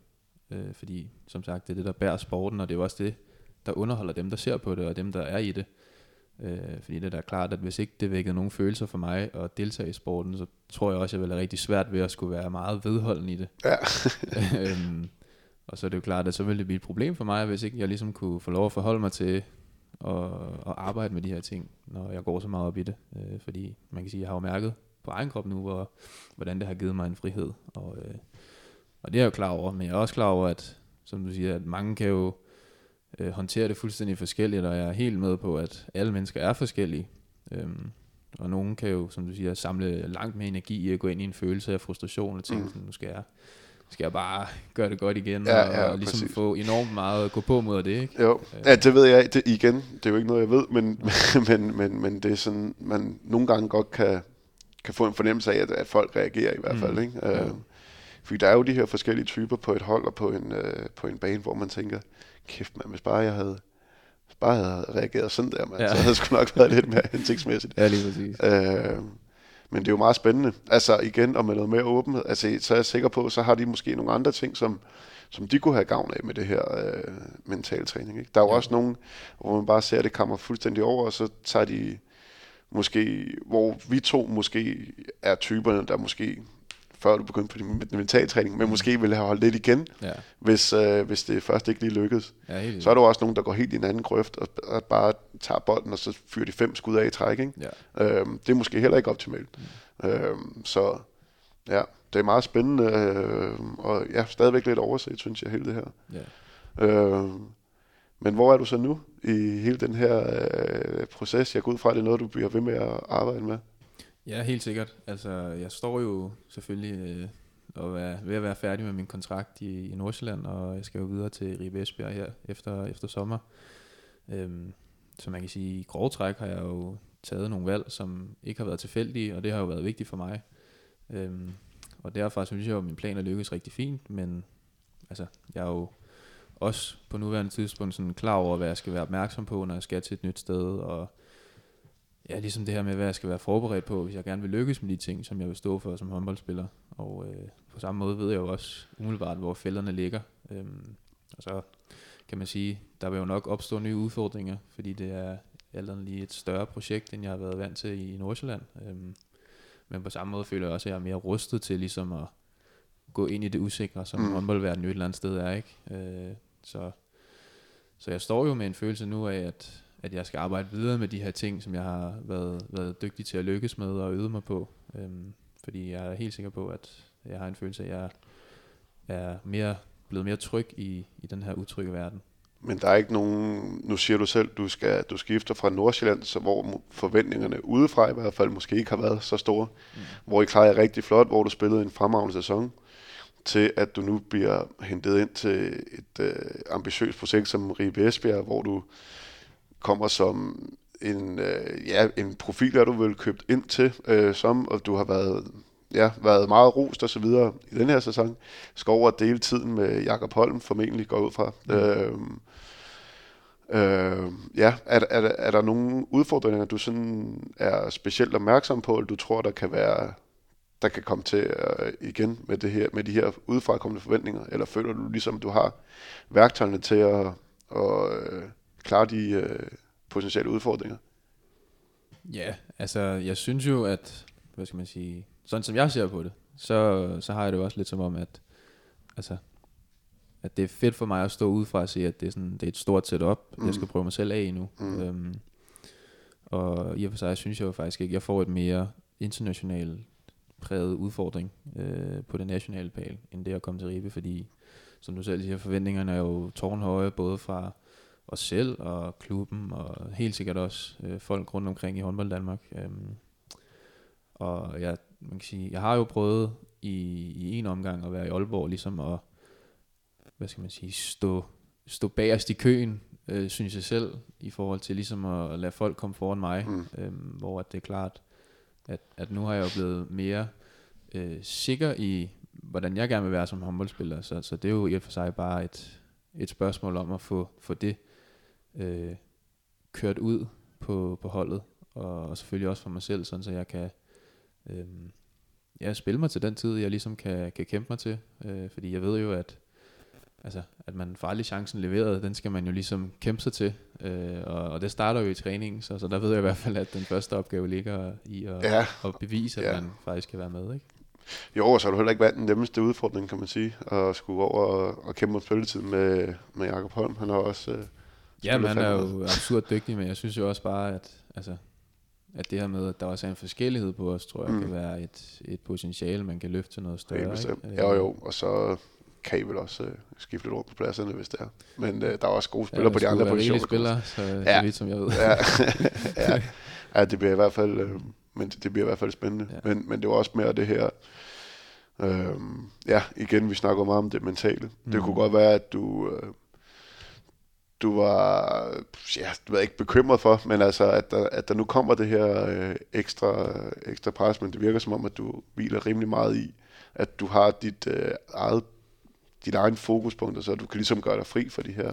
Øh, fordi som sagt, det er det, der bærer sporten, og det er jo også det, der underholder dem, der ser på det, og dem, der er i det. Øh, fordi det er da klart, at hvis ikke det vækkede nogen følelser for mig at deltage i sporten, så tror jeg også, at jeg ville have rigtig svært ved at skulle være meget vedholdende i det. Ja. øhm, og så er det jo klart, at så ville det blive et problem for mig, hvis ikke jeg ligesom kunne få lov at forholde mig til at, at arbejde med de her ting, når jeg går så meget op i det. Øh, fordi man kan sige, at jeg har jo mærket på egen krop nu, hvor, hvordan det har givet mig en frihed. Og, øh, og det er jeg jo klar over, men jeg er også klar over, at som du siger, at mange kan jo øh, håndtere det fuldstændig forskelligt, og jeg er helt med på, at alle mennesker er forskellige. Øhm, og nogen kan jo, som du siger, samle langt mere energi i at gå ind i en følelse af frustration og tænke, mm. sådan, nu skal jeg, skal jeg bare gøre det godt igen, ja, og, ja, og ligesom præcis. få enormt meget at gå på mod det, ikke? Jo, øh. ja, det ved jeg det, igen, det er jo ikke noget, jeg ved, men, men, men, men det er sådan, man nogle gange godt kan, kan få en fornemmelse af, at, at folk reagerer i hvert fald, mm. ikke? Ja. Øh, fordi der er jo de her forskellige typer på et hold og på en, øh, på en bane, hvor man tænker, kæft man, hvis bare jeg havde, bare havde reageret sådan der, man, ja. så havde det sgu nok været lidt mere hensigtsmæssigt. Ja, lige præcis. Øh, men det er jo meget spændende. Altså igen, og med noget mere åbenhed, altså, så er jeg sikker på, så har de måske nogle andre ting, som, som de kunne have gavn af med det her øh, mental træning. Ikke? Der er jo ja. også nogen, hvor man bare ser, at det kommer fuldstændig over, og så tager de måske, hvor vi to måske er typerne, der måske før du begyndte på din mentaltræning, men måske ville have holdt lidt igen, ja. hvis, øh, hvis det først ikke lige lykkedes. Ja, så er der også nogen, der går helt i en anden grøft, og, og bare tager bolden, og så fyrer de fem skud af i træk. Ikke? Ja. Øhm, det er måske heller ikke optimalt. Mm. Øhm, så ja, det er meget spændende, øh, og ja, stadigvæk lidt overset, synes jeg, hele det her. Ja. Øhm, men hvor er du så nu i hele den her øh, proces? Jeg går ud fra, at det er noget, du bliver ved med at arbejde med. Ja, helt sikkert. Altså, jeg står jo selvfølgelig øh, og er ved at være færdig med min kontrakt i, i Nordsjælland, og jeg skal jo videre til Ribe Esbjerg her efter, efter sommer. Øhm, så man kan sige, i grove træk har jeg jo taget nogle valg, som ikke har været tilfældige, og det har jo været vigtigt for mig. Øhm, og derfor synes jeg jo, at min plan er lykkes rigtig fint, men altså, jeg er jo også på nuværende tidspunkt sådan klar over, hvad jeg skal være opmærksom på, når jeg skal til et nyt sted, og ja, ligesom det her med, hvad jeg skal være forberedt på, hvis jeg gerne vil lykkes med de ting, som jeg vil stå for som håndboldspiller. Og øh, på samme måde ved jeg jo også umiddelbart, hvor fælderne ligger. Øhm, og så kan man sige, der vil jo nok opstå nye udfordringer, fordi det er alt lige et større projekt, end jeg har været vant til i Nordsjælland. Øhm, men på samme måde føler jeg også, at jeg er mere rustet til ligesom at gå ind i det usikre, som mm. håndboldverdenen et eller andet sted er. ikke. Øh, så, så jeg står jo med en følelse nu af, at at jeg skal arbejde videre med de her ting, som jeg har været, været dygtig til at lykkes med og øve mig på. Øhm, fordi jeg er helt sikker på, at jeg har en følelse af, at jeg er mere, blevet mere tryg i, i den her utrygge verden. Men der er ikke nogen, nu siger du selv, du skal du skifter fra Nordsjælland, så hvor forventningerne udefra i hvert fald måske ikke har været så store, mm. hvor I klarer rigtig flot, hvor du spillede en fremragende sæson, til at du nu bliver hentet ind til et øh, ambitiøst projekt som Ribe Esbjerg, hvor du kommer som en, øh, ja, en profil, der du vil købt ind til, øh, som, og du har været, ja, været meget rost og så videre i den her sæson, skal over dele tiden med Jakob Holm, formentlig går ud fra. Mm. Øh, Øh, ja, er, er, er der nogle udfordringer, du sådan er specielt opmærksom på, eller du tror, der kan være, der kan komme til uh, igen med, det her, med de her udefrakommende forventninger, eller føler du ligesom, du har værktøjerne til at, at uh, klare de øh, potentielle udfordringer? Ja, altså jeg synes jo, at, hvad skal man sige, sådan som jeg ser på det, så, så har jeg det jo også lidt som om, at, altså, at det er fedt for mig at stå udefra og se, at det er, sådan, det er et stort setup, mm. jeg skal prøve mig selv af nu. Mm. Øhm, Og i og for sig synes jeg jo faktisk ikke, jeg får et mere internationalt præget udfordring øh, på det nationale pal, end det at komme til Ribe, fordi som du selv siger, forventningerne er jo tårnhøje, både fra os selv og klubben, og helt sikkert også øh, folk rundt omkring i håndbold Danmark. Øhm, og jeg, man kan sige, jeg har jo prøvet i, i en omgang at være i Aalborg, ligesom at, hvad skal man sige, stå, stå bagerst i køen, øh, synes jeg selv, i forhold til ligesom at lade folk komme foran mig, mm. øhm, hvor det er klart, at, at nu har jeg jo blevet mere øh, sikker i, hvordan jeg gerne vil være som håndboldspiller, så, så det er jo i og for sig bare et, et spørgsmål om at få, få det øh, kørt ud på, på holdet, og, og selvfølgelig også for mig selv, sådan så jeg kan øh, ja, spille mig til den tid, jeg ligesom kan, kan kæmpe mig til, øh, fordi jeg ved jo, at altså, at man får aldrig chancen leveret, den skal man jo ligesom kæmpe sig til, øh, og, og det starter jo i træningen, så, så der ved jeg i hvert fald, at den første opgave ligger i at, ja. at bevise, at ja. man faktisk kan være med, ikke? Jo, så har du heller ikke været den nemmeste udfordring, kan man sige, at skulle over og, og kæmpe om spilletid med, med Jakob Holm. Han har også... Øh, ja, men han er jo absurd dygtig, men jeg synes jo også bare, at, altså, at det her med, at der også er en forskellighed på os, tror jeg, mm. kan være et, et potentiale, man kan løfte til noget større. Ja, ikke? Jo, jo, og så kan I vel også øh, skifte lidt rundt på pladserne, hvis det er. Men øh, der er også gode spillere ja, på de andre positioner. spillere, så, ja. så vidt som jeg ved. ja. ja. ja, det bliver i hvert fald, øh, men det bliver i hvert fald spændende. Ja. Men, men det var også mere det her, øh, ja, igen, vi snakker meget om det mentale. Mm. Det kunne godt være, at du, øh, du var, ja, du var ikke bekymret for, men altså, at der, at der nu kommer det her øh, ekstra, ekstra pres, men det virker som om, at du hviler rimelig meget i, at du har dit øh, eget dit egen fokuspunkter, så du kan ligesom gøre dig fri for de her...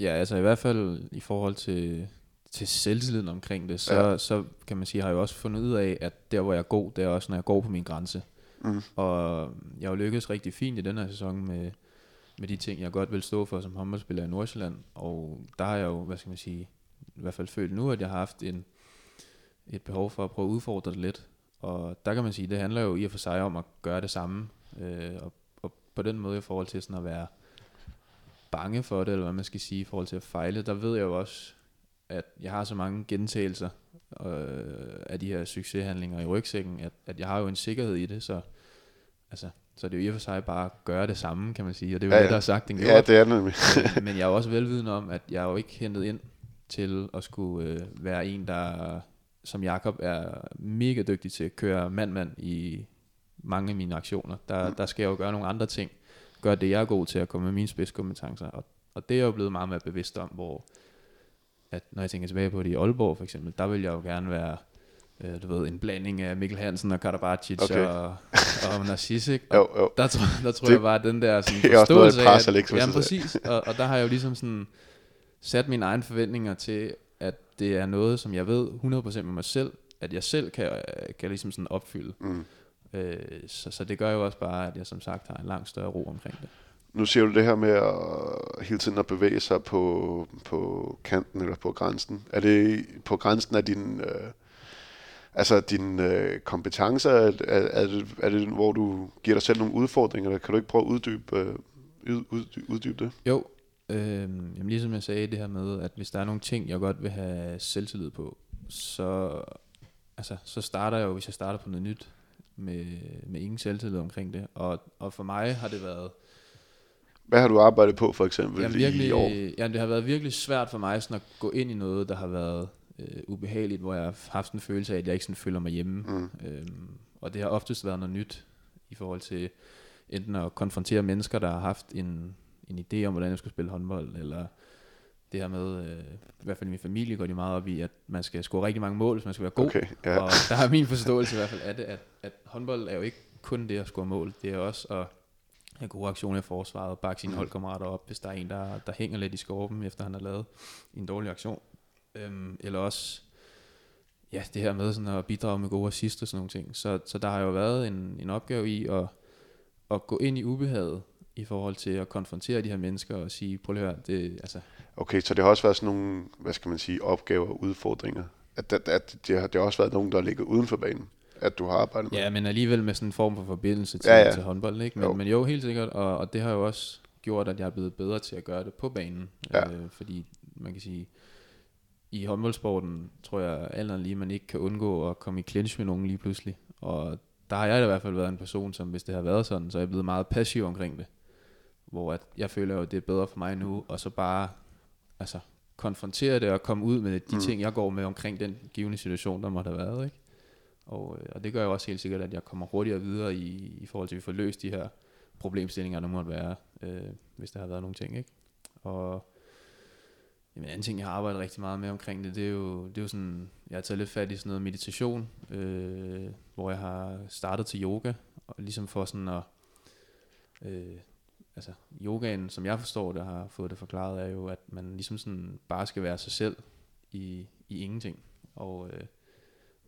Ja, altså i hvert fald i forhold til, til selvtilliden omkring det, så, ja. så kan man sige, har jeg også fundet ud af, at der hvor jeg er god, det er også når jeg går på min grænse. Mm. Og jeg har jo lykkedes rigtig fint i den her sæson med, med de ting, jeg godt vil stå for som håndboldspiller i Nordsjælland. Og der har jeg jo, hvad skal man sige, i hvert fald følt nu, at jeg har haft en, et behov for at prøve at udfordre det lidt. Og der kan man sige, det handler jo i og for sig om at gøre det samme, øh, og på den måde i forhold til sådan at være bange for det, eller hvad man skal sige, i forhold til at fejle, der ved jeg jo også, at jeg har så mange gentagelser øh, af de her succeshandlinger i rygsækken, at, at jeg har jo en sikkerhed i det, så altså, så det er jo i og for sig bare at gøre det samme, kan man sige, og det er jo ja, det, der er sagt en Ja, det er nemlig. men, men jeg er jo også velvidende om, at jeg er jo ikke hentet ind til at skulle øh, være en, der som Jakob er mega dygtig til at køre mand-mand i, mange af mine aktioner. Der, mm. der skal jeg jo gøre nogle andre ting. Gøre det, jeg er god til at komme med mine spidskompetencer. Og, og det er jeg jo blevet meget mere bevidst om, hvor at når jeg tænker tilbage på det i Aalborg for eksempel, der vil jeg jo gerne være øh, du ved, en blanding af Mikkel Hansen og Karabacic okay. og, og Narcis, ikke? Og jo, jo. Der, tror, der tror det, jeg bare, at den der sådan, det er også noget, af, at, jamen, præcis, og, og der har jeg jo ligesom sådan sat mine egne forventninger til, at det er noget, som jeg ved 100% med mig selv, at jeg selv kan, kan ligesom sådan opfylde. Mm. Øh, så, så det gør jo også bare, at jeg som sagt har en langt større ro omkring det. Nu siger du det her med at hele tiden at bevæge sig på, på kanten eller på grænsen. Er det på grænsen af din, øh, altså dine øh, kompetencer? Er, er, er, det, er det, hvor du giver dig selv nogle udfordringer, eller kan du ikke prøve at uddybe, øh, ud, ud, uddybe det? Jo, øh, jamen ligesom jeg sagde det her med, at hvis der er nogle ting, jeg godt vil have selvtillid på, så, altså, så starter jeg jo, hvis jeg starter på noget nyt, med, med ingen selvtillid omkring det. Og, og for mig har det været... Hvad har du arbejdet på for eksempel jamen, virkelig, i år? Jamen, det har været virkelig svært for mig sådan at gå ind i noget, der har været øh, ubehageligt, hvor jeg har haft en følelse af, at jeg ikke sådan føler mig hjemme. Mm. Øhm, og det har oftest været noget nyt i forhold til enten at konfrontere mennesker, der har haft en, en idé om, hvordan jeg skulle spille håndbold, eller det her med, øh, i hvert fald i min familie går de meget op i, at man skal score rigtig mange mål, hvis man skal være god. Okay, ja. Og der er min forståelse i hvert fald af det, at, at håndbold er jo ikke kun det at score mål, det er også at have gode aktioner i forsvaret, bakke sine mm. holdkammerater op, hvis der er en, der, der hænger lidt i skorpen, efter han har lavet en dårlig aktion. Øhm, eller også ja, det her med sådan at bidrage med gode assist og sådan nogle ting. Så, så der har jo været en, en opgave i at, at gå ind i ubehaget, i forhold til at konfrontere de her mennesker og sige, prøv at høre, det, altså, Okay, så det har også været sådan nogle, hvad skal man sige, opgaver og udfordringer. At, at, at det, har, det har også været nogen, der ligger uden for banen, at du har arbejdet med. Ja, men alligevel med sådan en form for forbindelse til, ja, ja. til håndbold, ikke? Men jo. men jo, helt sikkert, og, og det har jo også gjort, at jeg er blevet bedre til at gøre det på banen. Ja. Øh, fordi man kan sige, i håndboldsporten tror jeg alt lige, man ikke kan undgå at komme i clinch med nogen lige pludselig. Og der har jeg i hvert fald været en person, som hvis det har været sådan, så er jeg blevet meget passiv omkring det. Hvor at jeg føler jo, at det er bedre for mig nu, og så bare altså, konfrontere det og komme ud med de mm. ting, jeg går med omkring den givende situation, der måtte have været. Ikke? Og, øh, og det gør jo også helt sikkert, at jeg kommer hurtigere videre i, i forhold til, at vi får løst de her problemstillinger, der måtte være, øh, hvis der har været nogle ting. Ikke? Og Jamen, en anden ting, jeg har arbejdet rigtig meget med omkring det, det er jo, det er jo sådan, jeg har taget lidt fat i sådan noget meditation, øh, hvor jeg har startet til yoga, og ligesom for sådan at, øh, altså yogaen, som jeg forstår det, har fået det forklaret, er jo, at man ligesom sådan bare skal være sig selv i, i ingenting. Og, øh,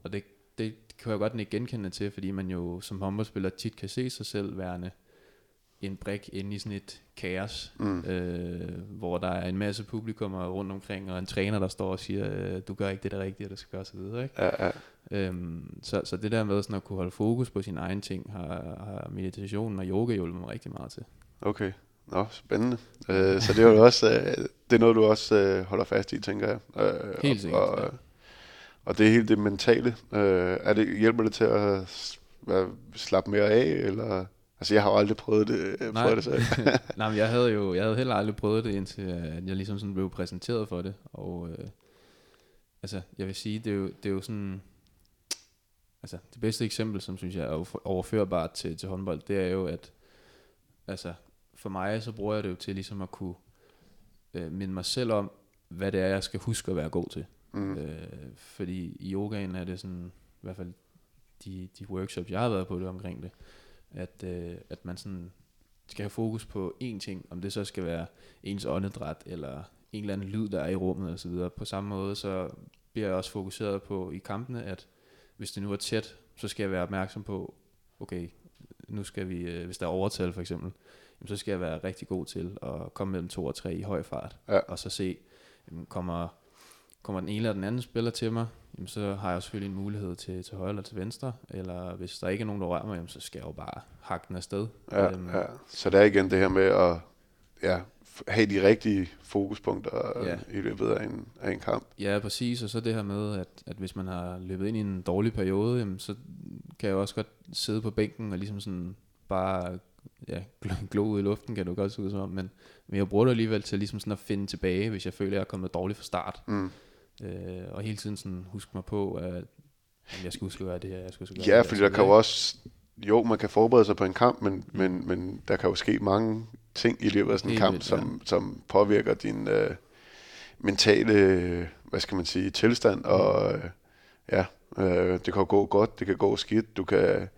og det, det kan jeg godt ikke genkende til, fordi man jo som håndboldspiller tit kan se sig selv værende en brik inde i sådan et kaos, mm. øh, hvor der er en masse publikummer rundt omkring, og en træner, der står og siger, øh, du gør ikke det der rigtige, du skal gøre så videre. Ikke? Ja, ja. Øhm, så, så det der med sådan at kunne holde fokus på sine egne ting, har, har meditationen og yoga hjulpet mig rigtig meget til. Okay, Nå, spændende. Øh, så det er jo også, øh, det er noget, du også øh, holder fast i, tænker jeg. Øh, Helt sikkert, og, ja. og det er helt det mentale. Øh, er det, hjælper det til at hvad, slappe mere af, eller... Altså, jeg har jo aldrig prøvet det, øh, Nej. det selv. Nej, men jeg havde jo jeg havde heller aldrig prøvet det, indtil at jeg ligesom sådan blev præsenteret for det. Og øh, altså, jeg vil sige, det er jo, det er jo sådan... Altså, det bedste eksempel, som synes jeg er overførbart til, til håndbold, det er jo, at altså, for mig, så bruger jeg det jo til ligesom at kunne øh, minde mig selv om, hvad det er, jeg skal huske at være god til. Mm. Øh, fordi i yogaen er det sådan, i hvert fald de, de workshops, jeg har været på det omkring det, at, øh, at man sådan skal have fokus på én ting, om det så skal være ens åndedræt, eller en eller anden lyd, der er i rummet og så videre. På samme måde, så bliver jeg også fokuseret på i kampene, at hvis det nu er tæt, så skal jeg være opmærksom på, okay, nu skal vi, øh, hvis der er overtal for eksempel, jamen, så skal jeg være rigtig god til at komme mellem to og tre i høj fart, ja. og så se, jamen, kommer, kommer den ene eller den anden spiller til mig, jamen, så har jeg selvfølgelig en mulighed til, til højre eller til venstre, eller hvis der ikke er nogen, der rører mig, jamen, så skal jeg jo bare hakke den afsted. Ja, øhm, ja. Så det er igen det her med at ja, have de rigtige fokuspunkter ja. i løbet af en, af en kamp. Ja, præcis, og så det her med, at, at hvis man har løbet ind i en dårlig periode, jamen, så kan jeg også godt sidde på bænken og ligesom sådan bare ja, glo ud i luften, kan du godt se ud som om, men, men jeg bruger det alligevel til ligesom sådan at finde tilbage, hvis jeg føler, at jeg er kommet dårligt fra start. Mm. Øh, og hele tiden sådan huske mig på, at jeg skal huske at gøre det her, jeg skal huske at gøre Ja, fordi der kan jo også, jo, man kan forberede sig på en kamp, men, mm. men, men der kan jo ske mange ting i løbet af sådan en kamp, vildt, som, ja. som påvirker din øh, mentale, hvad skal man sige, tilstand, mm. og øh, ja, øh, det kan gå godt, det kan gå skidt, du kan,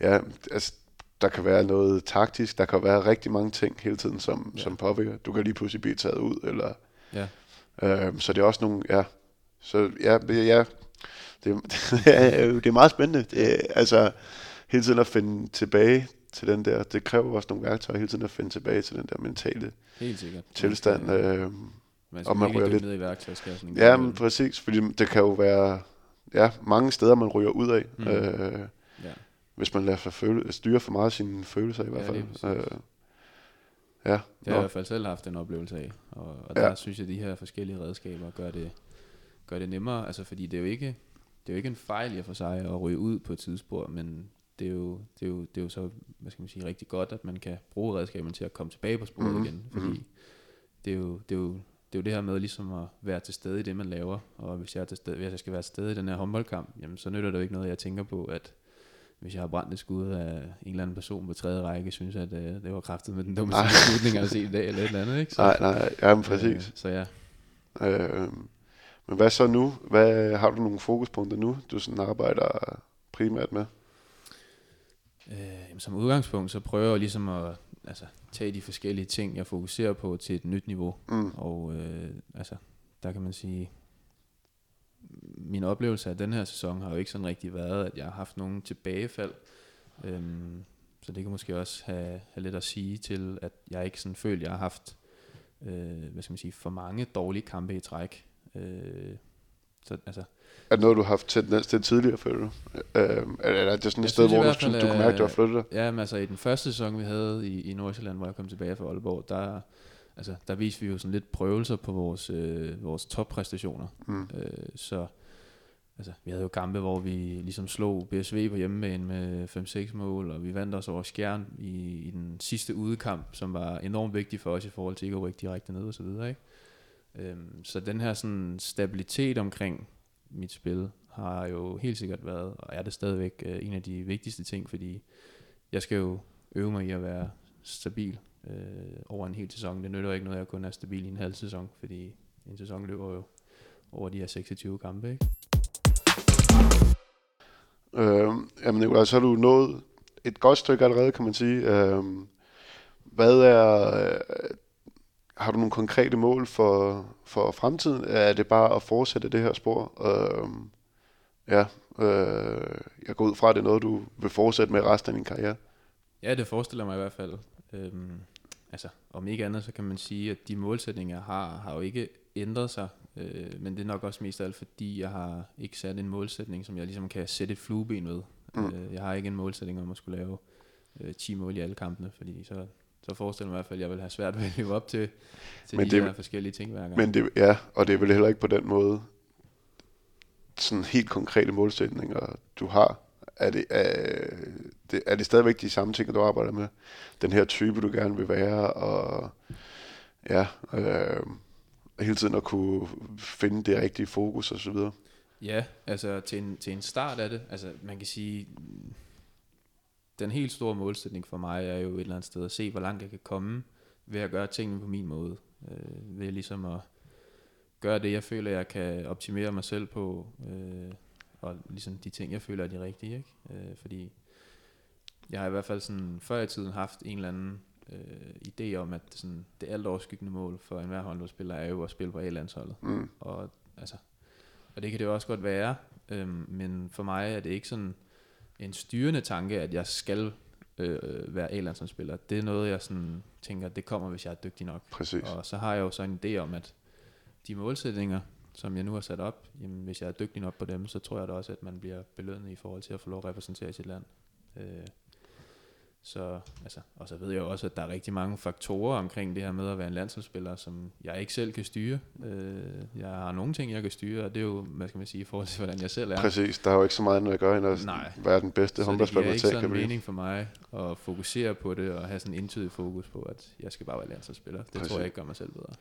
ja, altså, der kan være noget taktisk, der kan være rigtig mange ting hele tiden, som, ja. som påvirker. Du kan lige pludselig blive taget ud, eller... Ja. Øh, så det er også nogle, ja, så ja, ja det, det er meget spændende. Det, altså, hele tiden at finde tilbage til den der, det kræver også nogle værktøjer, hele tiden at finde tilbage til den der mentale Helt sikkert. tilstand. Øh, man og man ryger lidt ned i værktøjskassen. Ja, men præcis, fordi det kan jo være ja, mange steder, man ryger ud af. Mm. Øh, ja hvis man lader sig føle, styre for meget sine følelser i hvert fald. Ja, øh, ja. Det har jeg i hvert fald selv haft en oplevelse af, og, og der ja. synes jeg, at de her forskellige redskaber gør det, gør det nemmere, altså fordi det er jo ikke, det er jo ikke en fejl i for sig at ryge ud på et tidspunkt, men det er, jo, det, er jo, det er jo så, hvad skal man sige, rigtig godt, at man kan bruge redskaberne til at komme tilbage på sporet mm. igen, fordi mm. det, er jo, det, er jo, det er jo det her med ligesom at være til stede i det, man laver, og hvis jeg, er til stede, hvis jeg skal være til stede i den her håndboldkamp, jamen så nytter det jo ikke noget, jeg tænker på, at hvis jeg har brændt et skud af en eller anden person på tredje række, synes jeg, at øh, det var kraftet med den dumme beslutning, jeg har set i dag, eller et eller andet, ikke? Så, nej, nej, ja, men præcis. Øh, så ja. Øh, men hvad så nu? Hvad, har du nogle fokuspunkter nu, du sådan arbejder primært med? Øh, som udgangspunkt, så prøver jeg ligesom at altså, tage de forskellige ting, jeg fokuserer på til et nyt niveau. Mm. Og øh, altså, der kan man sige, min oplevelse af den her sæson har jo ikke sådan rigtig været, at jeg har haft nogen tilbagefald. Øhm, så det kan måske også have, have lidt at sige til, at jeg ikke sådan føler, at jeg har haft øh, hvad skal man sige, for mange dårlige kampe i træk. Øh, så, altså, er det noget, du har haft tendens til tidligere, føler du? Øh, er det sådan et sted, hvor du, fald, du, kan mærke, at du har flyttet dig? Ja, men altså i den første sæson, vi havde i, i Nordsjælland, hvor jeg kom tilbage fra Aalborg, der, altså, der viste vi jo sådan lidt prøvelser på vores, øh, vores toppræstationer. Mm. Øh, så altså, vi havde jo kampe, hvor vi ligesom slog BSV på hjemmebane med 5-6 mål, og vi vandt også over Skjern i, i den sidste udekamp, som var enormt vigtig for os i forhold til ikke at rykke direkte ned og så videre. Ikke? Øhm, så den her sådan stabilitet omkring mit spil har jo helt sikkert været, og er det stadigvæk øh, en af de vigtigste ting, fordi jeg skal jo øve mig i at være stabil øh, over en hel sæson. Det nytter ikke noget, at jeg kun er stabil i en halv sæson, fordi en sæson løber jo over de her 26 kampe. Ikke? Øh, jamen Nicolaj, så har du nået et godt stykke allerede, kan man sige. Øh, hvad er... Øh, har du nogle konkrete mål for, for fremtiden? Er det bare at fortsætte det her spor? Øh, ja, øh, jeg går ud fra, at det er noget, du vil fortsætte med resten af din karriere. Ja, det forestiller mig i hvert fald. Øhm, altså, om ikke andet, så kan man sige, at de målsætninger, jeg har, har jo ikke ændret sig. Øh, men det er nok også mest af alt, fordi jeg har ikke sat en målsætning, som jeg ligesom kan sætte et flueben ved. Mm. Øh, jeg har ikke en målsætning om at skulle lave øh, 10 mål i alle kampene, fordi så, så forestiller jeg mig i hvert fald, at jeg vil have svært ved at leve op til, til men de det, her forskellige ting hver gang. Men det, ja, og det er vel heller ikke på den måde sådan helt konkrete målsætninger, du har. Er det, er, det, er det stadigvæk de samme ting, du arbejder med? Den her type, du gerne vil være, og ja, øh, hele tiden at kunne finde det rigtige fokus og så videre. Ja, altså til en, til en start af det, altså man kan sige, den helt store målsætning for mig er jo et eller andet sted at se, hvor langt jeg kan komme ved at gøre tingene på min måde. Øh, ved ligesom at gøre det, jeg føler, jeg kan optimere mig selv på, øh, og ligesom de ting, jeg føler er de rigtige. Ikke? Øh, fordi jeg har i hvert fald sådan før i tiden haft en eller anden øh, idé om, at sådan, det alt overskyggende mål for enhver håndboldspiller er jo at spille på A-landsholdet. Mm. Og, altså, og det kan det jo også godt være, øh, men for mig er det ikke sådan en styrende tanke, at jeg skal øh, være A-landsholdsspiller. Det er noget, jeg sådan tænker, det kommer, hvis jeg er dygtig nok. Præcis. Og så har jeg jo så en idé om, at de målsætninger, som jeg nu har sat op, jamen, hvis jeg er dygtig nok på dem, så tror jeg da også, at man bliver belønnet i forhold til at få lov at repræsentere sit land. Øh, så, altså, og så ved jeg også, at der er rigtig mange faktorer omkring det her med at være en landsholdsspiller, som jeg ikke selv kan styre. Øh, jeg har nogle ting, jeg kan styre, og det er jo, hvad skal man sige, i forhold til, hvordan jeg selv er. Præcis, der er jo ikke så meget, når jeg gør, end at Nej. være den bedste håndboldspiller. Så det giver ikke sådan mening for mig at fokusere på det, og have sådan en entydig fokus på, at jeg skal bare være landsholdsspiller. Det Præcis. tror jeg ikke gør mig selv bedre.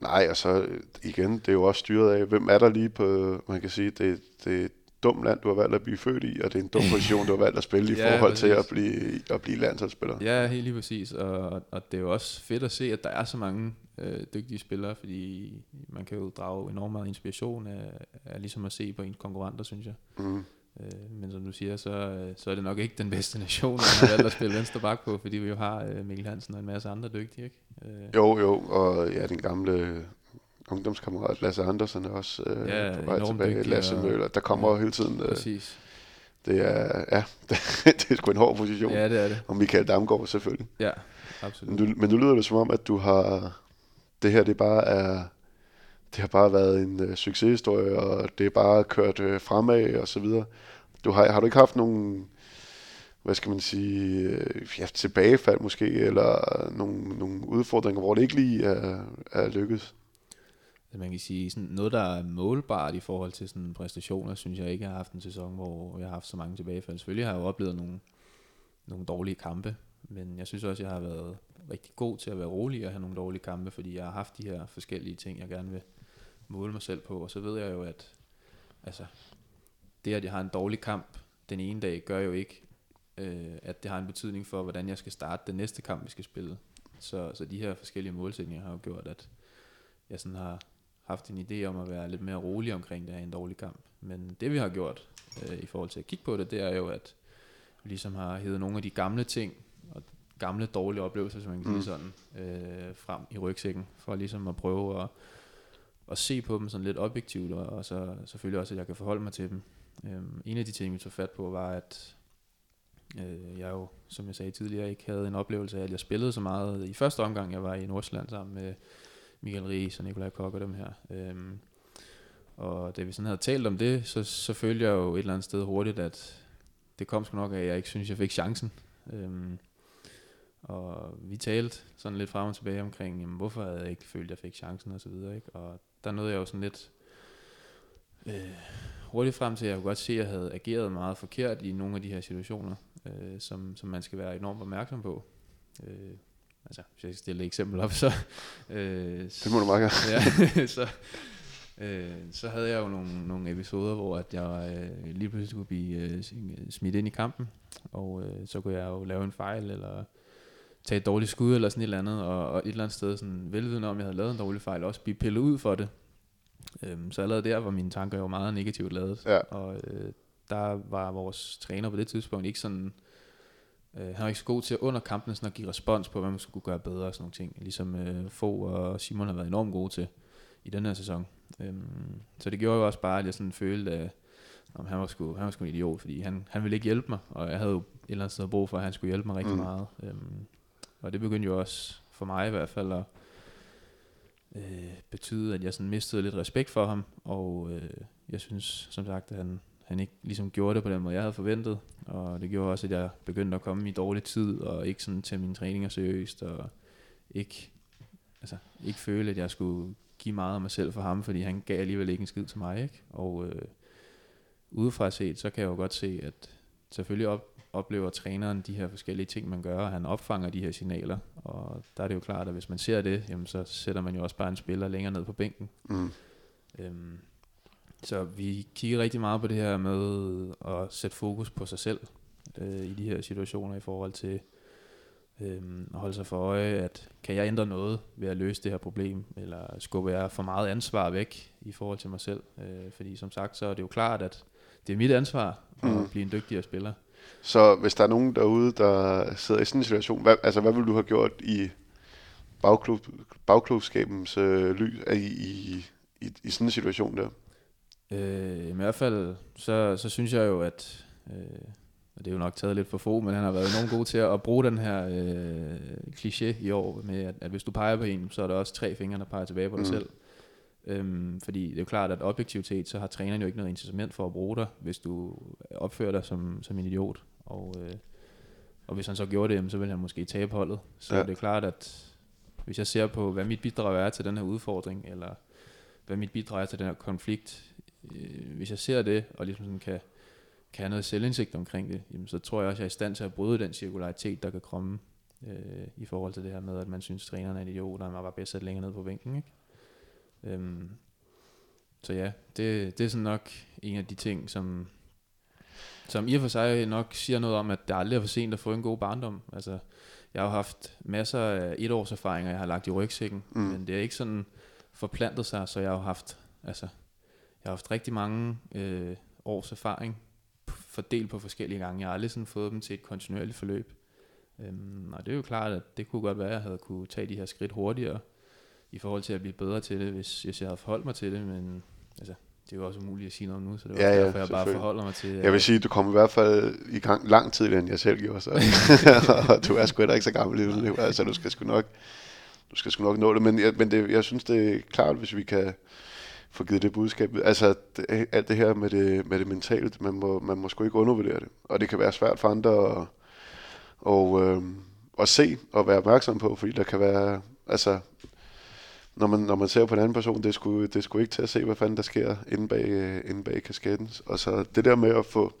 Nej, og så igen, det er jo også styret af, hvem er der lige på, man kan sige, det, det dum land, du har valgt at blive født i, og det er en dum position, du har valgt at spille i ja, forhold præcis. til at blive, at blive landsholdsspiller. Ja, helt lige præcis, og, og det er jo også fedt at se, at der er så mange øh, dygtige spillere, fordi man kan jo drage enormt meget inspiration af, af ligesom at se på en konkurrenter, synes jeg. Mm. Øh, men som du siger, så, så er det nok ikke den bedste nation, man har valgt at spille venstre bak på, fordi vi jo har øh, Mikkel Hansen og en masse andre dygtige, ikke? Øh. Jo, jo, og ja, den gamle ungdomskammerat Lasse Andersen er også øh, ja, på vej tilbage. Lasse Møller, der kommer ja, hele tiden. Øh, præcis. Det er, ja, det, er sgu en hård position. Ja, det er det. Og Michael Damgaard selvfølgelig. Ja, absolut. Men, du, men nu lyder det som om, at du har, det her det bare er, det har bare været en øh, succeshistorie, og det er bare kørt øh, fremad og så videre. Du har, har du ikke haft nogen, hvad skal man sige, øh, ja, tilbagefald måske, eller nogle, nogle udfordringer, hvor det ikke lige er, er lykkedes? man kan sige, sådan noget, der er målbart i forhold til sådan præstationer, synes jeg ikke, jeg har haft en sæson, hvor jeg har haft så mange tilbagefald. Selvfølgelig har jeg jo oplevet nogle, nogle dårlige kampe, men jeg synes også, jeg har været rigtig god til at være rolig og have nogle dårlige kampe, fordi jeg har haft de her forskellige ting, jeg gerne vil måle mig selv på. Og så ved jeg jo, at altså, det, at jeg har en dårlig kamp den ene dag, gør jo ikke, øh, at det har en betydning for, hvordan jeg skal starte den næste kamp, vi skal spille. Så, så de her forskellige målsætninger har jo gjort, at jeg sådan har haft en idé om at være lidt mere rolig omkring det her en dårlig kamp. Men det vi har gjort øh, i forhold til at kigge på det, det er jo, at vi ligesom har hævet nogle af de gamle ting, og gamle dårlige oplevelser, som man kan mm. sige sådan, øh, frem i rygsækken, for ligesom at prøve at, at se på dem sådan lidt objektivt, og, og så selvfølgelig også, at jeg kan forholde mig til dem. Øhm, en af de ting, vi tog fat på, var, at øh, jeg jo, som jeg sagde tidligere, ikke havde en oplevelse af, at jeg spillede så meget i første omgang, jeg var i Nordsjælland sammen med Michael Ries og Nikolaj Kok og dem her. Øhm, og da vi sådan havde talt om det, så, så følte jeg jo et eller andet sted hurtigt, at det kom sgu nok af, at jeg ikke synes, jeg fik chancen. Øhm, og vi talte sådan lidt frem og tilbage omkring, jamen, hvorfor havde jeg ikke følt, at jeg fik chancen og så videre. Ikke? Og der nåede jeg jo sådan lidt øh, hurtigt frem til, at jeg kunne godt se, at jeg havde ageret meget forkert i nogle af de her situationer, øh, som, som man skal være enormt opmærksom på. Øh, altså, hvis jeg skal stille et eksempel op, så... Øh, det må du meget ja, så, øh, så havde jeg jo nogle, nogle episoder, hvor at jeg øh, lige pludselig kunne blive øh, smidt ind i kampen, og øh, så kunne jeg jo lave en fejl, eller tage et dårligt skud, eller sådan et eller andet, og, og et eller andet sted, sådan velvidende om, jeg havde lavet en dårlig fejl, også blive pillet ud for det. Øhm, så allerede der var mine tanker jo meget negativt lavet, ja. og øh, der var vores træner på det tidspunkt ikke sådan, øh, han var ikke så god til under kampen sådan at give respons på, hvad man skulle gøre bedre og sådan nogle ting, ligesom øh, Fogh og Simon har været enormt gode til i den her sæson. Øhm, så det gjorde jo også bare, at jeg sådan følte, at om han var sgu, han var sgu en idiot, fordi han, han ville ikke hjælpe mig, og jeg havde jo et eller andet sted brug for, at han skulle hjælpe mig rigtig mm. meget. Øhm, og det begyndte jo også, for mig i hvert fald, at øh, betyde, at jeg sådan mistede lidt respekt for ham, og øh, jeg synes som sagt, at han, han ikke ligesom gjorde det på den måde, jeg havde forventet, og det gjorde også, at jeg begyndte at komme i dårlig tid, og ikke sådan til mine træninger seriøst, og ikke, altså, ikke føle, at jeg skulle give meget af mig selv for ham, fordi han gav alligevel ikke en skid til mig, ikke? Og øh, udefra set, så kan jeg jo godt se, at selvfølgelig op, oplever træneren de her forskellige ting, man gør, og han opfanger de her signaler. Og der er det jo klart, at hvis man ser det, jamen, så sætter man jo også bare en spiller længere ned på bænken. Mm. Øhm, så vi kigger rigtig meget på det her med at sætte fokus på sig selv øh, i de her situationer i forhold til øh, at holde sig for øje, at kan jeg ændre noget ved at løse det her problem, eller skubber jeg for meget ansvar væk i forhold til mig selv. Øh, fordi som sagt, så er det jo klart, at det er mit ansvar at mm. blive en dygtigere spiller. Så hvis der er nogen derude, der sidder i sådan en situation, hvad, altså hvad ville du have gjort i bagklub, bagklubskabens øh, lys i, i, i, i sådan en situation der? Øh, I hvert fald, så, så synes jeg jo, at, øh, og det er jo nok taget lidt for få, men han har været enormt god til at, bruge den her øh, kliché i år, med at, at hvis du peger på en, så er der også tre fingre, der peger tilbage på dig mm. selv. Øhm, fordi det er jo klart, at objektivitet, så har træneren jo ikke noget incitament for at bruge dig, hvis du opfører dig som, som en idiot. Og, øh, og hvis han så gjorde det, så ville han måske tabe holdet. Så ja. det er klart, at hvis jeg ser på, hvad mit bidrag er til den her udfordring, eller hvad mit bidrag er til den her konflikt, øh, hvis jeg ser det, og ligesom sådan kan, kan have noget selvindsigt omkring det, jamen, så tror jeg også, at jeg er i stand til at bryde den cirkularitet, der kan komme øh, i forhold til det her med, at man synes, at træneren er en idiot, og man var bedst at længere ned på bænken. Ikke? Øhm, så ja, det, det er sådan nok en af de ting, som, som i og for sig nok siger noget om, at det aldrig er for sent at få en god barndom. Altså, jeg har haft masser af etårs erfaringer, jeg har lagt i rygsækken, mm. men det er ikke sådan forplantet sig, så jeg har haft, altså, jeg har haft rigtig mange øh, års erfaring fordelt på forskellige gange. Jeg har aldrig sådan fået dem til et kontinuerligt forløb. Øhm, og det er jo klart, at det kunne godt være, at jeg havde kunne tage de her skridt hurtigere, i forhold til at blive bedre til det, hvis, hvis jeg havde forholdt mig til det, men altså, det er jo også umuligt at sige noget nu, så det var ja, ja, derfor, jeg bare forholder mig til... Jeg vil sige, du kom i hvert fald i gang lang tid, end jeg selv gjorde, så. og du er sgu ikke så gammel i det, altså du skal sgu nok, du skal sgu nok nå det, men, jeg, men det, jeg synes, det er klart, hvis vi kan få givet det budskab. Altså, det, alt det her med det, med det mentale, man må, man må sgu ikke undervurdere det, og det kan være svært for andre at, og, øh, at se og være opmærksom på, fordi der kan være, altså, når man, når man ser på en anden person, det skulle, det skulle ikke til at se, hvad fanden der sker inde bag, øh, inde bag kasketten. Og så det der med at få,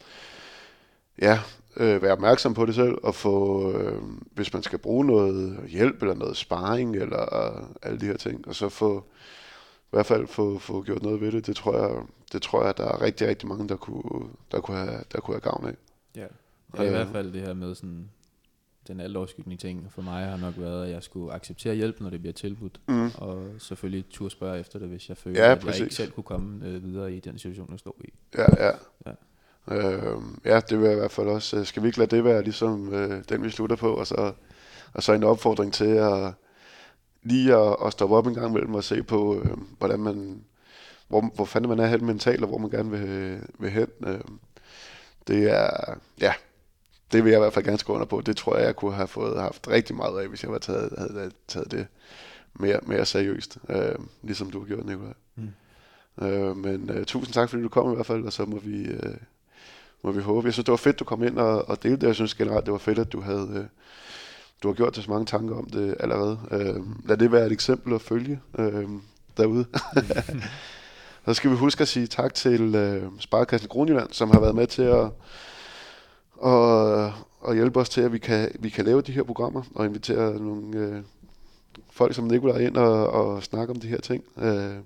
ja, øh, være opmærksom på det selv, og få, øh, hvis man skal bruge noget hjælp, eller noget sparring, eller øh, alle de her ting, og så få, i hvert fald få, få gjort noget ved det, det tror jeg, det tror jeg, der er rigtig, rigtig mange, der kunne, der kunne have, der kunne have gavn af. Ja, og i hvert fald det her med sådan, den altoverskyggende ting for mig har nok været, at jeg skulle acceptere hjælp, når det bliver tilbudt. Mm. Og selvfølgelig turde spørge efter det, hvis jeg følte, ja, at jeg ikke selv kunne komme øh, videre i den situation, jeg stod i. Ja, ja. Ja. Øh, ja, det vil jeg i hvert fald også. Øh, skal vi ikke lade det være ligesom øh, den, vi slutter på, og så, og så en opfordring til at lige at, at stoppe op en gang imellem og se på, øh, hvordan man, hvor, hvor fanden man er helt mentalt, og hvor man gerne vil, vil hen. Øh, det er, ja, det vil jeg i hvert fald gerne skrive under på. Det tror jeg, jeg kunne have fået haft rigtig meget af, hvis jeg var taget, havde taget det mere, mere seriøst, øh, ligesom du har gjort, Nicolaj. Mm. Øh, men øh, tusind tak, fordi du kom i hvert fald, og så må vi, øh, må vi håbe. Jeg synes, det var fedt, du kom ind og, og delte det. Jeg synes generelt, det var fedt, at du havde, øh, du har gjort dig så mange tanker om det allerede. Øh, lad det være et eksempel at følge øh, derude. så skal vi huske at sige tak til øh, Sparekassen Kronjylland, som har været med til at, og, og hjælpe os til, at vi kan, vi kan lave de her programmer og invitere nogle øh, folk som Nikolaj ind og, og snakke om de her ting. Øh,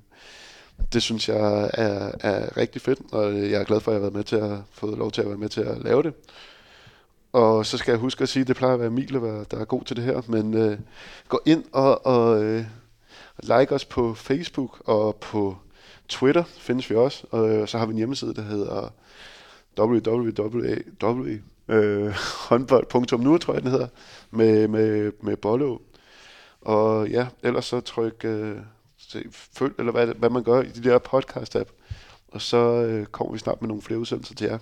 det synes jeg er, er rigtig fedt, og jeg er glad for, at jeg har været med til at få lov til at være med til at lave det. Og så skal jeg huske at sige, at det plejer at være Emil, der er god til det her, men øh, gå ind og, og øh, like os på Facebook og på Twitter findes vi også, og så har vi en hjemmeside, der hedder www.håndbold.nu, øh, tror jeg den hedder, med, med, med Bollo. Og ja, ellers så tryk, øh, følg, eller hvad, hvad man gør i de der podcast-app, og så øh, kommer vi snart med nogle flere udsendelser til jer.